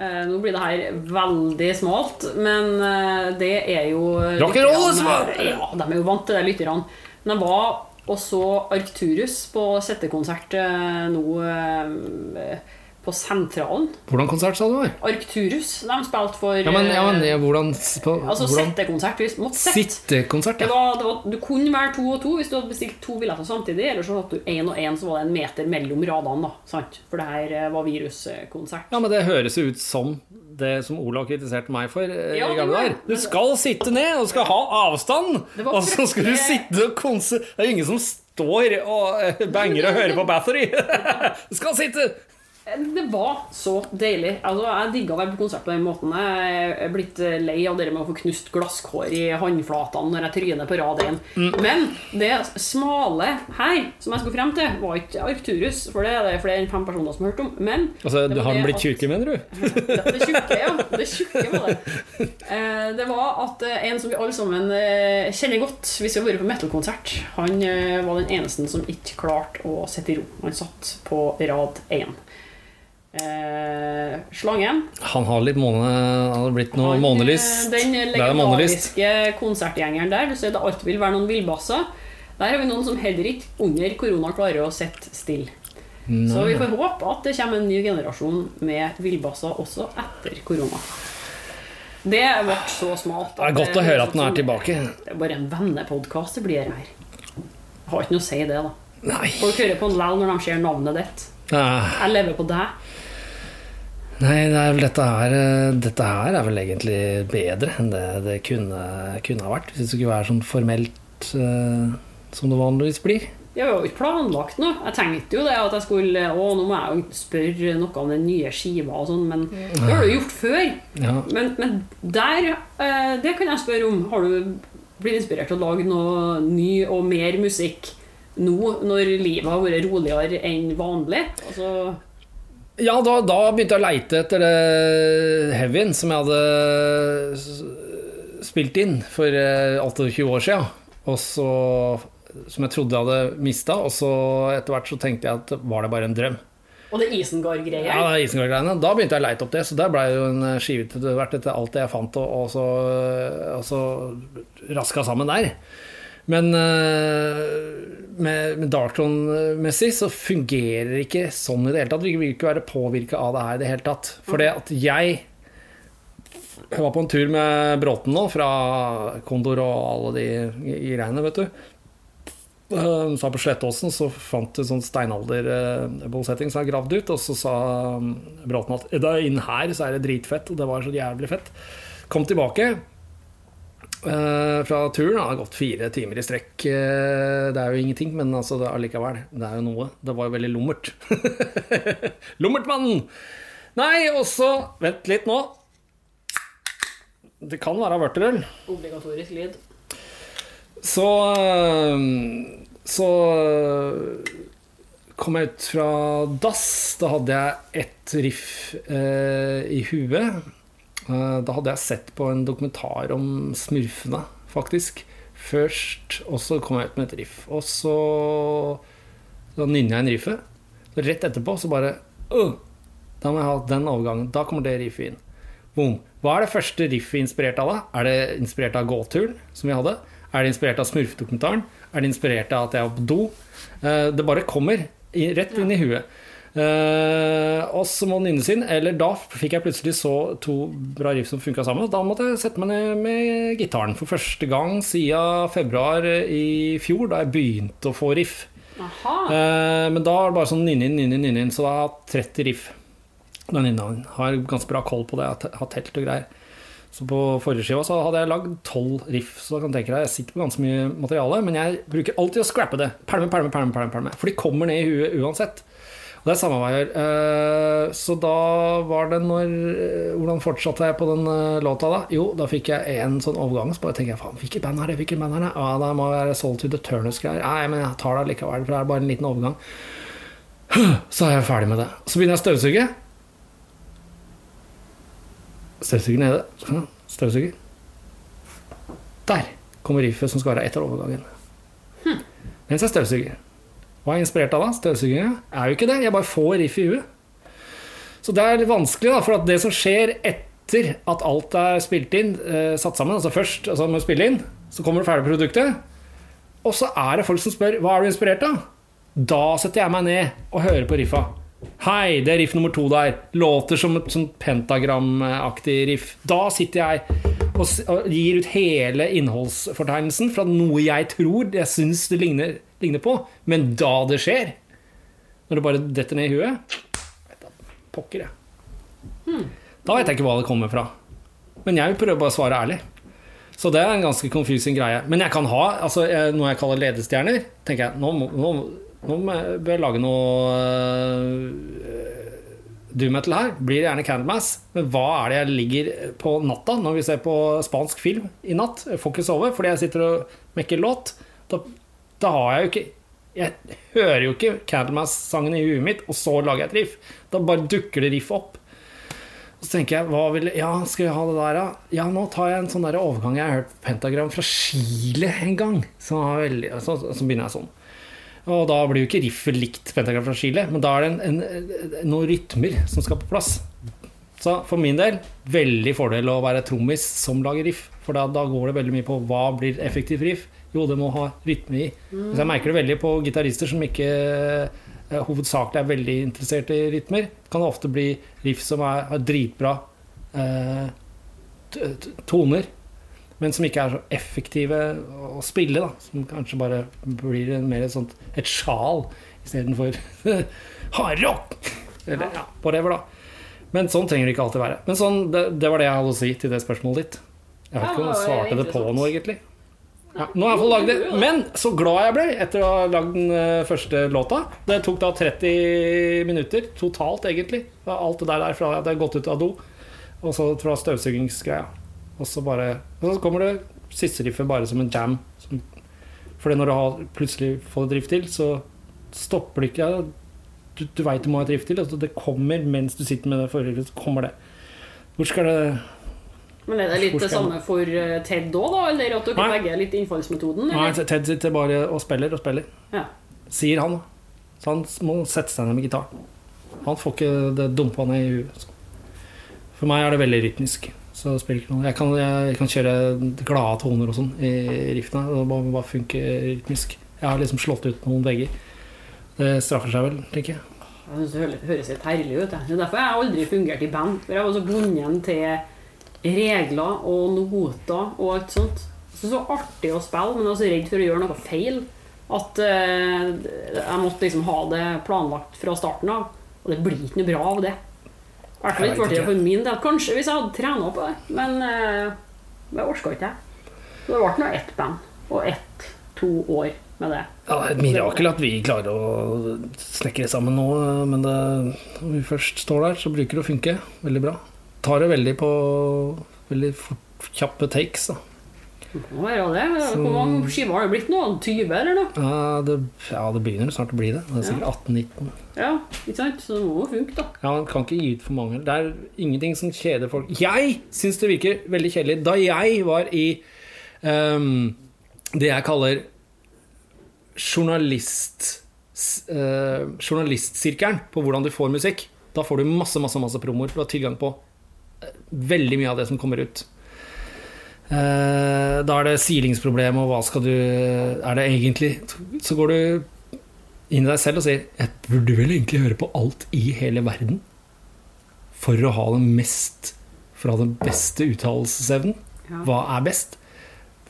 Eh, nå blir det her veldig smalt, men eh, det er jo Rock'n'roll er smalt! Ja, de er jo vant til det, lytterne. Men det var også Arcturus på settekonsert eh, nå eh, på Sentralen. Hvordan konsert sa du det var? Arcturus, de spilte for Ja, men, ja, men eh, ja, hvordan, på, Altså hvordan settekonsert. Vi måtte sette. Sittekonsert, Det ja. var, det var, du kunne være to og to hvis du hadde bestilt to billetter samtidig. Eller så hadde du én og én, så var det en meter mellom radene. da, sant? For det her eh, var viruskonsert. Ja, men det høres jo ut som det som Olav kritiserte meg for eh, Ja, i gamle dager. Du skal sitte ned, og skal ha avstand! Og så skal du sitte og konse... Det er jo ingen som står og eh, banger og hører på Bathory! Du skal sitte! Det var så deilig. Altså, jeg digga å være på konsert på den måten. Jeg er blitt lei av det med å få knust glasskår i håndflatene når jeg tryner på rad 1. Mm. Men det smale her, som jeg skulle frem til, var ikke Arcturus, for det er det flere enn fem personer som har hørt om. Men Altså, Det Har den blitt tjukke, mener du? det, det tjukke, ja. Det tjukke var det. Eh, det var at eh, en som vi alle sammen eh, kjenner godt hvis vi har vært på metal-konsert, han var den eneste som ikke klarte å sitte i ro. Han satt på rad 1. Eh, slangen. Han har litt måne... Han har blitt noe Han, eh, Den legendariske konsertgjengeren der. Du ser det alltid vil være noen villbasser. Der har vi noen som heller ikke under korona klarer å sitte stille. Så vi får håpe at det kommer en ny generasjon med villbasser også etter korona. Det ble så smalt. Det er godt å høre at den er tilbake. Det er bare en vennepodkast det blir her. Jeg har ikke noe å si det, da. Nei. Folk hører på en likevel når de ser navnet ditt. Ah, Jeg lever på deg. Nei, det er vel dette her eh, Dette her er vel egentlig bedre enn det det kunne, kunne ha vært. Hvis det skulle være sånn formelt uh, som det vanligvis blir. Jeg har jo ikke planlagt noe. Jeg tenkte jo det at jeg skulle Å, nå må jeg jo spørre noe om den nye skiva og sånn, men det har du gjort før. Ja. Men, men der uh, Det kan jeg spørre om. Har du blitt inspirert til å lage noe ny og mer musikk nå når livet har vært roligere enn vanlig? Altså Ja, da, da begynte jeg å leite etter det heavyen som jeg hadde spilt inn for eh, 28 år siden. Og så, som jeg trodde jeg hadde mista, og så etter hvert så tenkte jeg at var det bare en drøm. Og det Isengard-greiene? Ja, det Isengard-greiene. Da begynte jeg å leite opp det, så der ble jo en skive etter hvert etter alt det jeg fant, og, så, og så raska sammen der. Men eh, med, med Darktron-messig så fungerer det ikke sånn i det hele tatt. Vi vil ikke være påvirka av det her i det hele tatt. For det at jeg jeg var på en tur med Bråten nå, fra Kondor og alle de greiene, vet du. Så på Slettåsen så fant de sånn steinalderbosetting som er gravd ut, og så sa um, Bråten at inn her så er det dritfett, og det var så jævlig fett. Kom tilbake fra turen. Det har gått fire timer i strekk. Uh, det er jo ingenting, men altså, det allikevel. Det er jo noe. Det var jo veldig lummert. Lummertmannen! Nei, og så Vent litt nå. Det kan være vørterøl. Obligatorisk lyd. Så Så øh, kom jeg ut fra dass. Da hadde jeg ett riff eh, i huet. Eh, da hadde jeg sett på en dokumentar om smurfene, faktisk. først, og så kom jeg ut med et riff. Og så Da nynner jeg en riffet. Så rett etterpå så bare uh, Da må jeg ha den overgangen. Da kommer det riffet inn. Boom. Hva er det første riffet inspirert av, da? Er det inspirert av gåturen som vi hadde? Er det inspirert av smurfedokumentaren? Er det inspirert av at jeg var på do? Eh, det bare kommer rett inn i huet. Eh, og så må den innes inn. Eller da fikk jeg plutselig så to bra riff som funka sammen. Da måtte jeg sette meg ned med gitaren for første gang siden februar i fjor, da jeg begynte å få riff. Eh, men da var det bare sånn inn, inn, nynne inn. Så da har jeg hatt 30 riff. Den nynna inn. Har ganske bra koll på det. Jeg har telt og greier. Så på forrige skiva så hadde jeg lagd tolv riff. Så da kan du tenke deg, jeg sitter på ganske mye materiale, men jeg bruker alltid å scrappe det. Pælme, pælme, pælme, pælme. For de kommer ned i huet uansett. Og det er samme hva jeg gjør. Så da var det når eh, Hvordan fortsatte jeg på den eh, låta da? Jo, da fikk jeg en sånn overgang. Så bare tenker jeg faen, hvilket band er det? Hvilket band er det? Ja, det må være Solitude Turners-greier. Nei, men jeg tar det likevel, for det er bare en liten overgang. Så er jeg ferdig med det. Så begynner jeg å støvsuge. Støvsuger nede. Støvsuger. Der kommer riffet som skal være etter overgangen. Mens jeg støvsuger. Hva er jeg inspirert av da? Støvsugingen? Er jo ikke det. Jeg bare får riff i huet. Så det er litt vanskelig, da, for det som skjer etter at alt er spilt inn, eh, satt sammen Altså først altså med å spille inn, så kommer det ferdige produktet. Og så er det folk som spør hva er du inspirert av. Da setter jeg meg ned og hører på riffa. Hei, det er riff nummer to der. Låter som et sånn pentagramaktig riff. Da sitter jeg og gir ut hele innholdsfortegnelsen fra noe jeg tror jeg syns det ligner, ligner på. Men da det skjer, når det bare detter ned i huet Pokker, jeg. Da vet jeg ikke hva det kommer fra. Men jeg vil prøve bare å svare ærlig. Så det er en ganske confusing greie. Men jeg kan ha altså, jeg- noe jeg kaller ledestjerner. tenker jeg, Nå, nå, nå bør jeg lage noe øh, doom metal her. Blir gjerne Candlemass. Men hva er det jeg ligger på natta når vi ser på spansk film i natt? Jeg får ikke sove fordi jeg sitter og mekker låt. Da, da har jeg jo ikke Jeg hører jo ikke Candlemass-sangen i huet mitt, og så lager jeg et riff. Da bare dukker det riff opp. Og så tenker jeg, hva vil, ja, skal vi ha det der, da? Ja, nå tar jeg en sånn der overgang. Jeg har hørt pentagram fra Chile en gang. Så, veldig, så, så begynner jeg sånn. Og da blir jo ikke riffet likt pentagram fra Chile, men da er det en, en, noen rytmer som skal på plass. Så for min del, veldig fordel å være trommis som lager riff. For da, da går det veldig mye på hva blir effektivt riff. Jo, det må ha rytme i. Så jeg merker det veldig på gitarister som ikke eh, hovedsakelig er veldig interessert i rytmer. Det kan ofte bli riff som er, er dritbra eh, toner, men som ikke er så effektive å spille. da Som kanskje bare blir mer et sånt et sjal istedenfor hardrock. Eller ja, whatever, da. Men sånn trenger det ikke alltid være. Men sånn, det, det var det jeg hadde å si til det spørsmålet ditt. Jeg har ikke ja, svarte det på noe, egentlig. Ja, nå har jeg fått lagd det. Men så glad jeg ble etter å ha lagd den eh, første låta. Det tok da 30 minutter totalt, egentlig. Alt det der, fra jeg hadde gått ut av do, og så fra støvsugingsgreia. Og så bare Og så kommer det siste riffet bare som en jam. Fordi for når du har plutselig får et riff til, så stopper det ikke. Du, du veit du må ha et riff til, Altså det kommer mens du sitter med det forrige, så kommer det. Hvor skal det Men er det litt det samme for eh, Ted òg, da? Eller at dere begge er litt innfallsmetoden? Nei, Ted sitter bare og spiller og spiller. Ja. Sier han. Så han må sette seg ned med gitar. Han får ikke det dumpa ned i huet. For meg er det veldig rytmisk. Så det spiller ikke noe. Jeg kan, jeg kan kjøre glade toner og sånn i riftene. Det må bare funke rytmisk. Jeg har liksom slått ut noen vegger. Det straffer seg vel, tenker jeg. Jeg synes det høres- høres helt herlig ut. Det er derfor jeg aldri fungert i band. For jeg var så bundet til regler og noter og alt sånt. Så så artig å spille, men jeg var så redd for å gjøre noe feil. At eh, jeg måtte liksom ha det planlagt fra starten av. Og det blir ikke noe bra av det. I hvert fall ikke ble det for min del. Kanskje hvis jeg hadde trena på det, men eh, det orka ikke jeg. Så det ble nå ett band. Og ett-to år med det. Ja, det er et mirakel at vi klarer å snekre sammen nå, men det, når vi først står der, så bruker det å funke veldig bra. Tar det veldig på veldig fort, kjappe takes, da. Må være det. Hvor mange skiver har det blitt nå? 20 eller noe? Ja, det, ja, det begynner snart å bli det. Det er sikkert 18-19. Ja, ikke sant? Så det må jo funke, da. Ja, Man kan ikke gi ut for mange. Det er ingenting som kjeder folk. Jeg syns det virker veldig kjedelig. Da jeg var i um, det jeg kaller journalist uh, journalistsirkelen på hvordan du får musikk. Da får du masse masse, masse promoer. Du har tilgang på veldig mye av det som kommer ut. Eh, da er det silingsproblem, og hva skal du Er det egentlig Så går du inn i deg selv og sier Jeg burde vel egentlig høre på alt i hele verden for å ha den mest For å ha den beste uttalelsesevnen. Ja. Hva er best?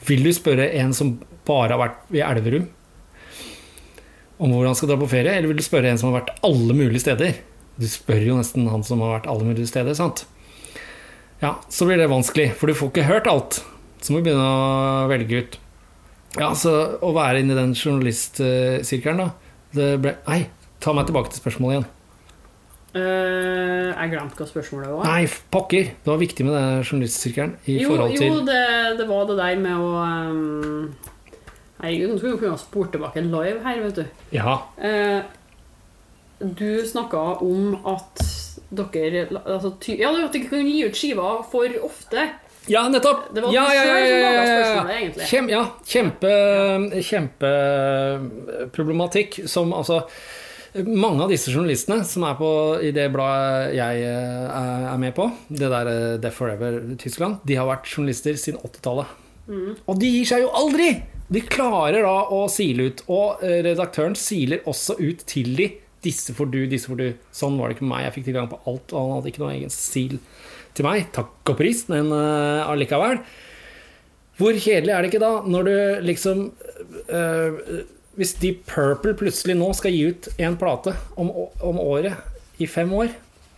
Vil du spørre en som bare har vært i Elverum om hvor han skal dra på ferie, eller vil du spørre en som har vært alle mulige steder? Du spør jo nesten han som har vært alle mulige steder, sant? Ja, så blir det vanskelig, for du får ikke hørt alt. Så må du begynne å velge ut. Ja, så å være inne i den journalistsirkelen, da det ble, Nei, ta meg tilbake til spørsmålet igjen. Uh, jeg glemte hva spørsmålet var. Nei, pokker! Det var viktig med den journalistsirkelen i Jo, jo det, det var det der med å um, Herregud, nå skulle vi kunne ha spurt tilbake live her, vet du. Ja. Uh, du snakka om at dere altså, Ja, at dere kan gi ut skiver for ofte. Ja, nettopp! Det var ja, ja, ja, ja, ja, ja. Kjem, ja, kjempe, kjempeproblematikk som altså mange av disse journalistene som er på, i det bladet jeg eh, er er med på, det der eh, Death Forever Tyskland, de har vært journalister siden 80-tallet. Mm. Og de gir seg jo aldri! De klarer da å sile ut. Og eh, redaktøren siler også ut til de. Disse får du, disse får du. Sånn var det ikke med meg. Jeg fikk tilgang på alt, og han hadde ikke noen egen sil til meg. Takk og pris, men uh, allikevel. Hvor kjedelig er det ikke da, når du liksom uh, Hvis Deep Purple plutselig nå skal gi ut en plate om, om året i fem år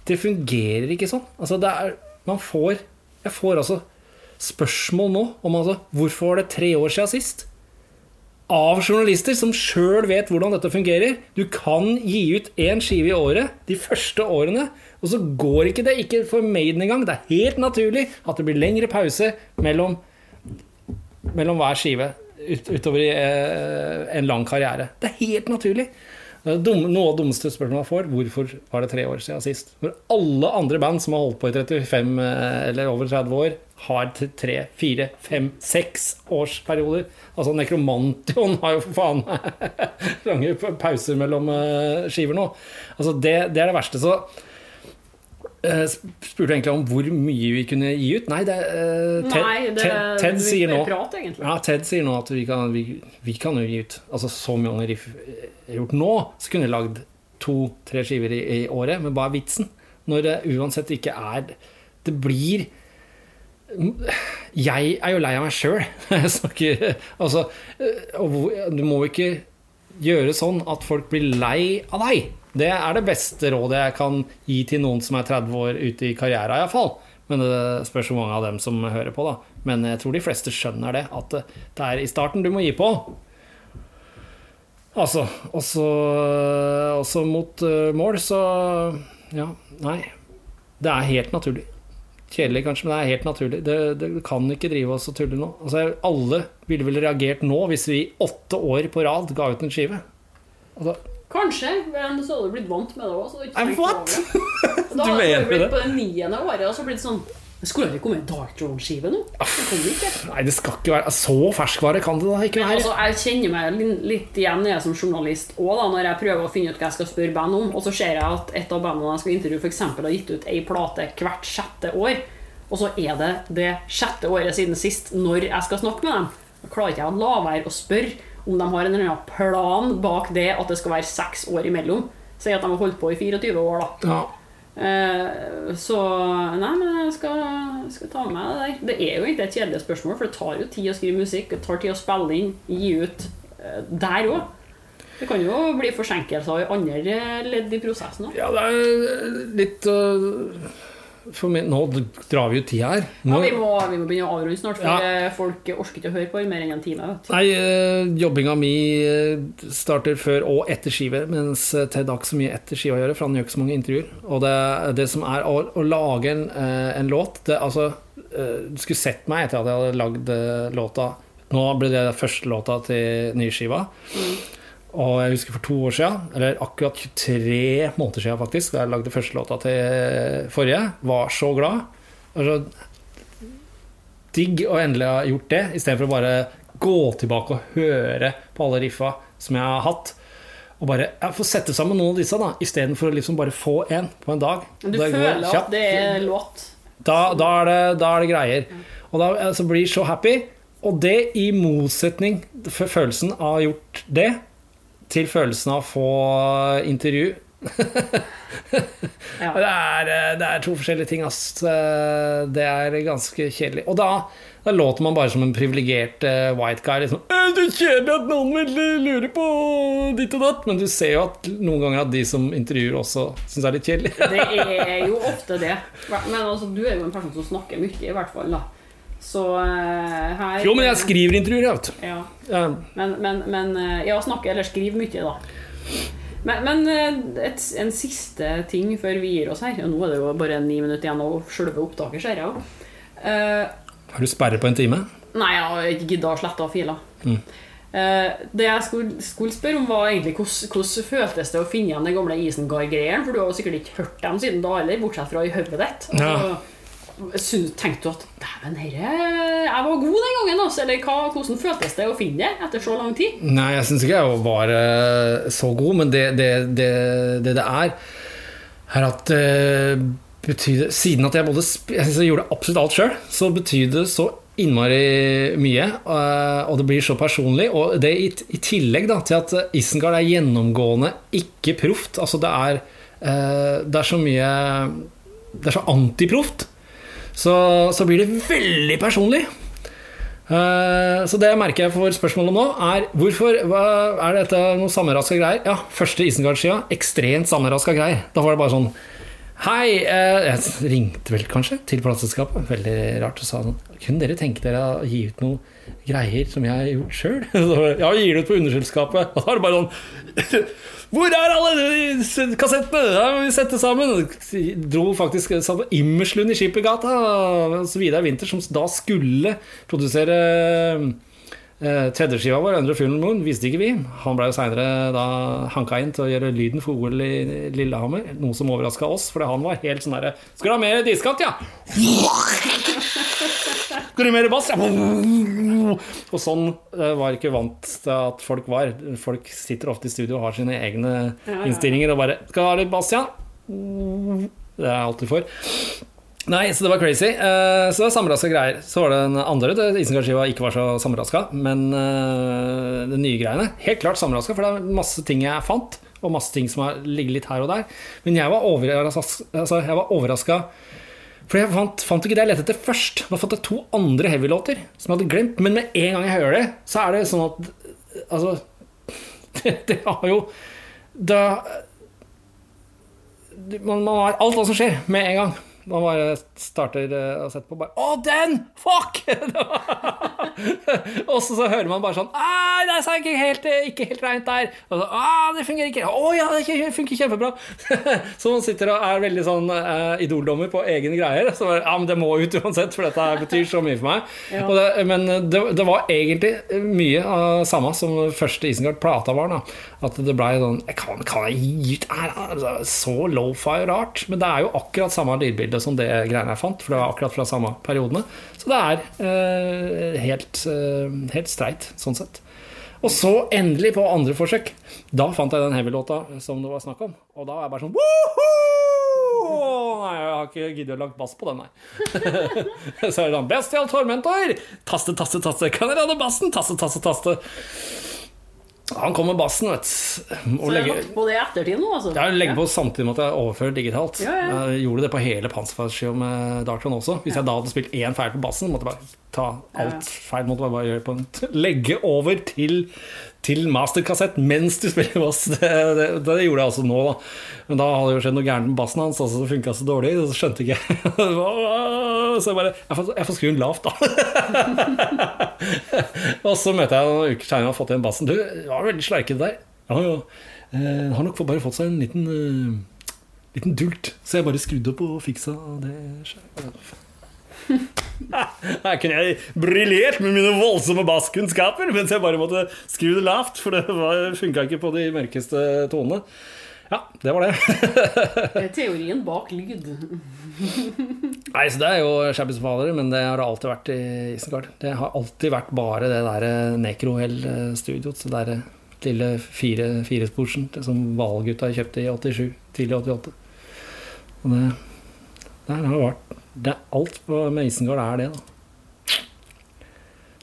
Det fungerer ikke sånn. Altså, det er Man får Jeg får altså spørsmål nå om altså Hvorfor var det tre år siden sist? Av journalister som sjøl vet hvordan dette fungerer. Du kan gi ut én skive i året de første årene, og så går ikke det. Ikke for Maiden engang. Det er helt naturlig at det blir lengre pause mellom mellom hver skive ut, utover i eh, en lang karriere. Det er helt naturlig. Noe av det dummeste spørsmålet jeg får, hvorfor var det tre år siden sist? Når alle andre band som har holdt på i 35 eh, eller over 30 år, har tre, fire, fem, seks årsperioder. Altså Nekromantion har jo for faen lange pauser mellom eh, skiver nå. Altså det, det er det verste. Så eh, spurte egentlig om hvor mye vi kunne gi ut. Nei, det, uh, Ted, Nei, det Ted, Ted det sier nå Prat, ja, Ted sier nå at vi kan, vi, vi kan jo gi ut Altså så mange riff jeg har gjort nå, så kunne jeg lagd to-tre skiver i, i året, men hva er vitsen? Når det uansett ikke er Det blir Jeg er jo lei av meg sjøl jeg snakker Altså, eh, du må jo ikke gjøre sånn at folk blir lei av deg. Det er det beste rådet jeg kan gi til noen som er 30 år ute i karrieren, iallfall. Men det spørs hvor mange av dem som hører på, da. Men jeg tror de fleste skjønner det, at det det er i starten du må gi på. Altså, Også, også mot eh, mål, så Ja, nei. Det er helt naturlig. Kjedelig kanskje, men det er helt naturlig. Det, det kan ikke drive oss og tulle nå. Altså, alle ville vel reagert nå hvis vi i åtte år på rad ga ut en skive. Altså, Kanskje, men så hadde du blitt vant med det òg. Da Du hadde du blitt på det niende året og så blitt sånn Skulle det ikke komme en Dark Drone-skive nå? Det kom ikke. Nei, det skal ikke være Så ferskvare kan det da ikke være. altså, jeg kjenner meg litt igjen jeg som journalist òg, når jeg prøver å finne ut hva jeg skal spørre band om. Og så ser jeg at et av bandene jeg skal intervjue, f.eks. har gitt ut ei plate hvert sjette år. Og så er det det sjette året siden sist når jeg skal snakke med dem. Da klarer ikke jeg å la være å spørre om de har en eller annen plan bak det at det skal være seks år imellom. Si at de har holdt på i 24 år, da. Ja. Eh, så Nei, men jeg skal, skal ta med det der. Det er jo egentlig et kjedelig spørsmål, for det tar jo tid å skrive musikk. Det tar tid å spille inn, gi ut eh, der òg. Det kan jo bli forsinkelser i andre ledd i prosessen òg. ja, det er litt øh, meg, Nå drar vi jo tida her. Ja, vi, må, vi må begynne å avrunde snart, for Ja. eh, folk orker ikke å høre på i mer enn en time. Nei, øh, jobbinga mi øh, starter før og etter skive, mens Ted har ikke så mye etter skiva å gjøre, for han gjør ikke så mange intervjuer. Og det, det som er å, å lage en, en låt det, Altså, du skulle sett meg etter at jeg hadde lagd låta Nå ble det første låta til nyskiva. Og jeg husker for to år siden, eller akkurat 23 måneder siden faktisk, da jeg lagde første låta til forrige, var så glad. Altså, digg å endelig ha gjort det, istedenfor å bare gå tilbake og høre på alle riffa som jeg har hatt. Og bare få sette sammen noen av disse, da istedenfor å liksom bare få én på en dag. Men du da føler at det er låt? Da, da, er det, da er det greier. Og da altså, blir så happy. Og det i motsetning til følelsen av å ha gjort det, til følelsen av å få intervju. Ja. Det, er, eh, det er to forskjellige ting, ass. Eh, Det er ganske kjedelig. Og da, da låter man bare som en privilegert eh, white guy. Liksom, «Øh, det er kjedelig at noen vil lure på ditt og datt. Men du ser jo at noen ganger at de som intervjuer, også syns det er litt kjedelig. Det er jo ofte det. Men altså, du er jo en person som snakker mye, i hvert fall. da Så eh, her Jo, men jeg skriver intervjuer, jeg, vet. Ja. Ja. Men, men, men eh, Ja, snakke eller skrive mye, da. Men, men eh, et, en siste ting før vi gir oss her. Og nå er det jo bare ni minutter igjen av selve opptaket, ser jeg. Eh, Har du sperre på en time? nei, jeg har ikke gidda å slette av filer. Uh, det jeg skulle, skulle spørre om, var egentlig hvordan, føltes det å finne igjen den gamle Isengard-greien? For du har jo sikkert ikke hørt dem siden da heller, bortsett fra i hodet ditt. Ja. Altså, syns- Tenkte du at dæven, herre, jeg var god den gangen? Altså. Eller hva, hvordan føltes det å finne det etter så lang tid? Nei, jeg syns ikke jeg var eh, så god, men det det, det, det, det er, er at eh, betyr, Siden at jeg både jeg, jeg gjorde absolutt alt sjøl, så betyr det så innmari mye. eh, og det blir så personlig. Og det i, i tillegg da, til at Isengard er gjennomgående ikke proft. Altså det er, det er så mye Det er så antiproft. Så, så blir det veldig personlig. Uh, Så det merker jeg for spørsmålet nå, er hvorfor hva, er dette noe sammenraska greier? Ja, første Isengard-skia, ekstremt sammenraska greier. Da var det bare sånn Hei, Uh, jeg ringte vel kanskje til plateselskapet. Veldig rart og sa sånn Kunne dere tenke dere å gi ut noe greier som jeg har gjort sjøl? Ja, vi gir det ut på underselskapet. Og da er det bare sånn Hvor er alle de kassettene? Ja, vi setter sammen. Dro faktisk satt på Immerslund i Skippergata. hos Vidar Winther, som da skulle produsere eh, tredjeskiva vår, 'Under Full Moon', visste ikke vi. Han ble jo seinere hanka inn til å gjøre lyden for OL i Lillehammer. Noe som overraska oss, fordi han var helt sånn herre 'Skal du ha mer diskant, ja?' Skal du mer bass? Ja. Og sånn var var ikke vant til at folk var. Folk sitter ofte i studio og har sine egne Ja, ja. innstillinger og bare 'Skal du ha litt bass, ja?' Det er alt du får. Nei, så det var crazy. Eh, Så det var samraska greier. Så var det den andre der Isengard-skiva ikke var så samraska, men eh, de nye greiene helt klart samraska, for det er masse ting jeg fant, og masse ting som har ligget litt her og der. Men jeg var overraska, altså, jeg var overraska for jeg fant, fant ikke det jeg lette etter først. Da fant jeg to andre heavy-låter som jeg hadde glemt. Men med en gang jeg hører det, så er det sånn at Altså Det, det har jo Da man, man har alt hva som skjer, med en gang. Man bare starter å og setter på bare Å, den! Fuck! og så, så hører man bare sånn Nei, det er ikke helt, ikke helt rent der. Og så, det fungerer ikke. Å ja, det funker kjempebra. så man sitter og er veldig sånn eh, idoldommer på egne greier. Så bare, ja, men det må ut uansett, for dette betyr så mye for meg. Ja. Det, men det, det var egentlig mye av samme som første Isengard-plata var. Da. At det blei sånn Kan, kan jeg gi ut Så lofi og rart. Men det er jo akkurat samme lydbilde som det greiene jeg fant. For det var akkurat fra samme periodene. Så det er eh, helt, eh, helt streit, sånn sett. Og så endelig, på andre forsøk, da fant jeg den heavy-låta som det var snakk om. Og da var jeg bare sånn Woohoo! Nei, jeg har ikke giddet å lage bass på den, nei. så er det sånn Bestial Tormentor! Taste, taste, taste. Kan dere ha bassen? Taste, taste, taste. Han kom med bassen, vet du. Og Så jeg legge, har lagt på det i ettertid nå, altså. jeg legger på samtidig med at jeg overfører digitalt. Ja, ja. Jeg gjorde det på hele Panserfarsskiva med Darkland også. Hvis jeg da hadde spilt én feil på bassen, måtte jeg bare ta alt feil. Måtte jeg bare gjøre på en Legge over til, til masterkassett mens du spiller bass. Det, det, det gjorde jeg altså nå, da. Men da hadde det jo skjedd noe gærent med bassen hans, altså, det funka så dårlig, så skjønte ikke Så jeg bare Jeg får, jeg får skru den lavt, da. og så møter jeg noen uker senere og har fått igjen bassen. Du, det var veldig sleikete der. Ja, ja. Eh, har nok bare fått seg en liten, uh, liten dult, så jeg bare skrudde opp og fiksa det. Her kunne jeg briljert med mine voldsomme basskunnskaper, mens jeg bare måtte skru det lavt, for det funka ikke på de mørkeste tonene. Ja, det var det. Teorien bak lyd. Nei, så Det er jo Shabby Father, men det har det alltid vært i Isengard. Det har alltid vært bare det der Necrohell-studioet. Så det der lille fire, firesporsen som Hvalgutta kjøpte i 87, tidlig 88. Og det, der har det vært det, Alt på, med Isengard er det, da.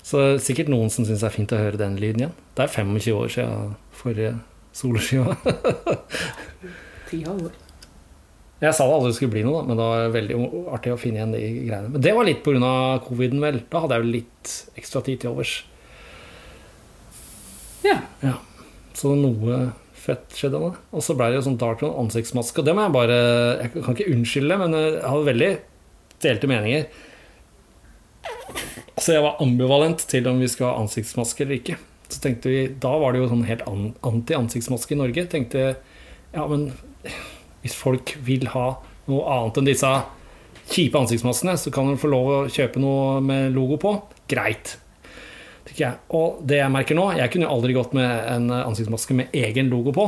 Så er sikkert noen som syns det er fint å høre den lyden igjen. Det er 25 år siden forrige soloskiva. Ti går. Jeg sa det aldri skulle bli noe, da, men det var veldig artig å finne igjen de greiene. Men det var litt pga. coviden, vel. Da hadde jeg jo litt ekstra tid til overs. Ja. Ja. Så noe fett skjedde da. Og så ble det jo sånn dark ansiktsmaske. Og det må jeg bare Jeg kan ikke unnskylde, men jeg hadde veldig delte meninger. Så jeg var ambivalent til om vi skulle ha ansiktsmaske eller ikke. Så tenkte vi, Da var det jo sånn helt anti-ansiktsmaske i Norge. Tenkte ja, men hvis folk vil ha noe annet enn disse kjipe ansiktsmaskene, så kan de få lov å kjøpe noe med logo på. Greit. Jeg. Og det jeg merker nå Jeg kunne jo aldri gått med en ansiktsmaske med egen logo på.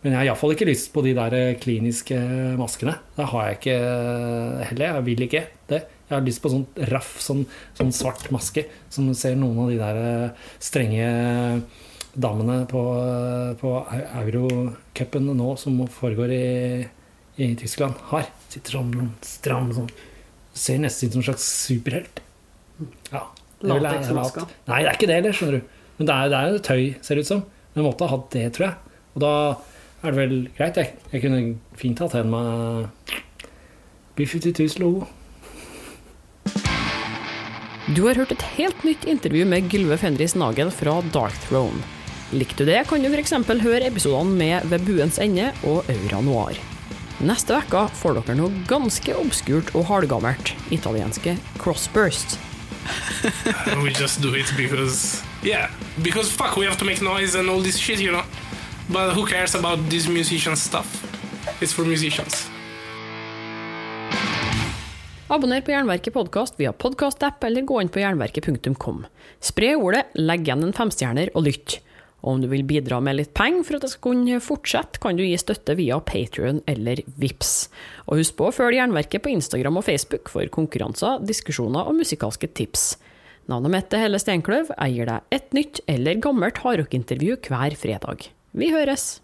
Men jeg har iallfall ikke lyst på de der kliniske maskene. Det har jeg ikke heller. Jeg vil ikke det. Jeg har lyst på sånn raff, sånn, sånn svart maske, som ser noen av de der strenge damene på, på eurocupen nå, som foregår i, i Tyskland, har. Sitter sånn stram sånn. Ser nesten ut som en slags superhelt. Ja. Latexmaska. Nei, det er ikke det heller, skjønner du. Men det er, det er jo tøy, ser det ut som. Men måtte ha hatt det, tror jeg. Og da er det vel greit. Jeg, jeg kunne fint hatt en med B52s-logo. Du har hørt et helt nytt intervju med Gylve Fenris Nagel fra Dark Throne. Likte du det, kan du f.eks. høre episodene med Ved buens ende og Aura Noir. Neste uke får dere noe ganske obskurt og halvgammelt, italienske crossburst. we just do it because yeah because fuck we have to make noise and all this shit you know but who cares about this musician stuff it's for musicians Abonner på Jernverket podkast via podkastapp eller gå inn på jernverket.kom. Spre ordet, legg igjen en femstjerner og lytt. Og om du vil bidra med litt penger for at jeg skal kunne fortsette, kan du gi støtte via Patrion eller Vips. Og husk på å følge Jernverket på Instagram og Facebook for konkurranser, diskusjoner og musikalske tips. Navnet mitt er Helle Steinkløv. Jeg gir deg et nytt eller gammelt hardrockintervju hver fredag. Vi høres!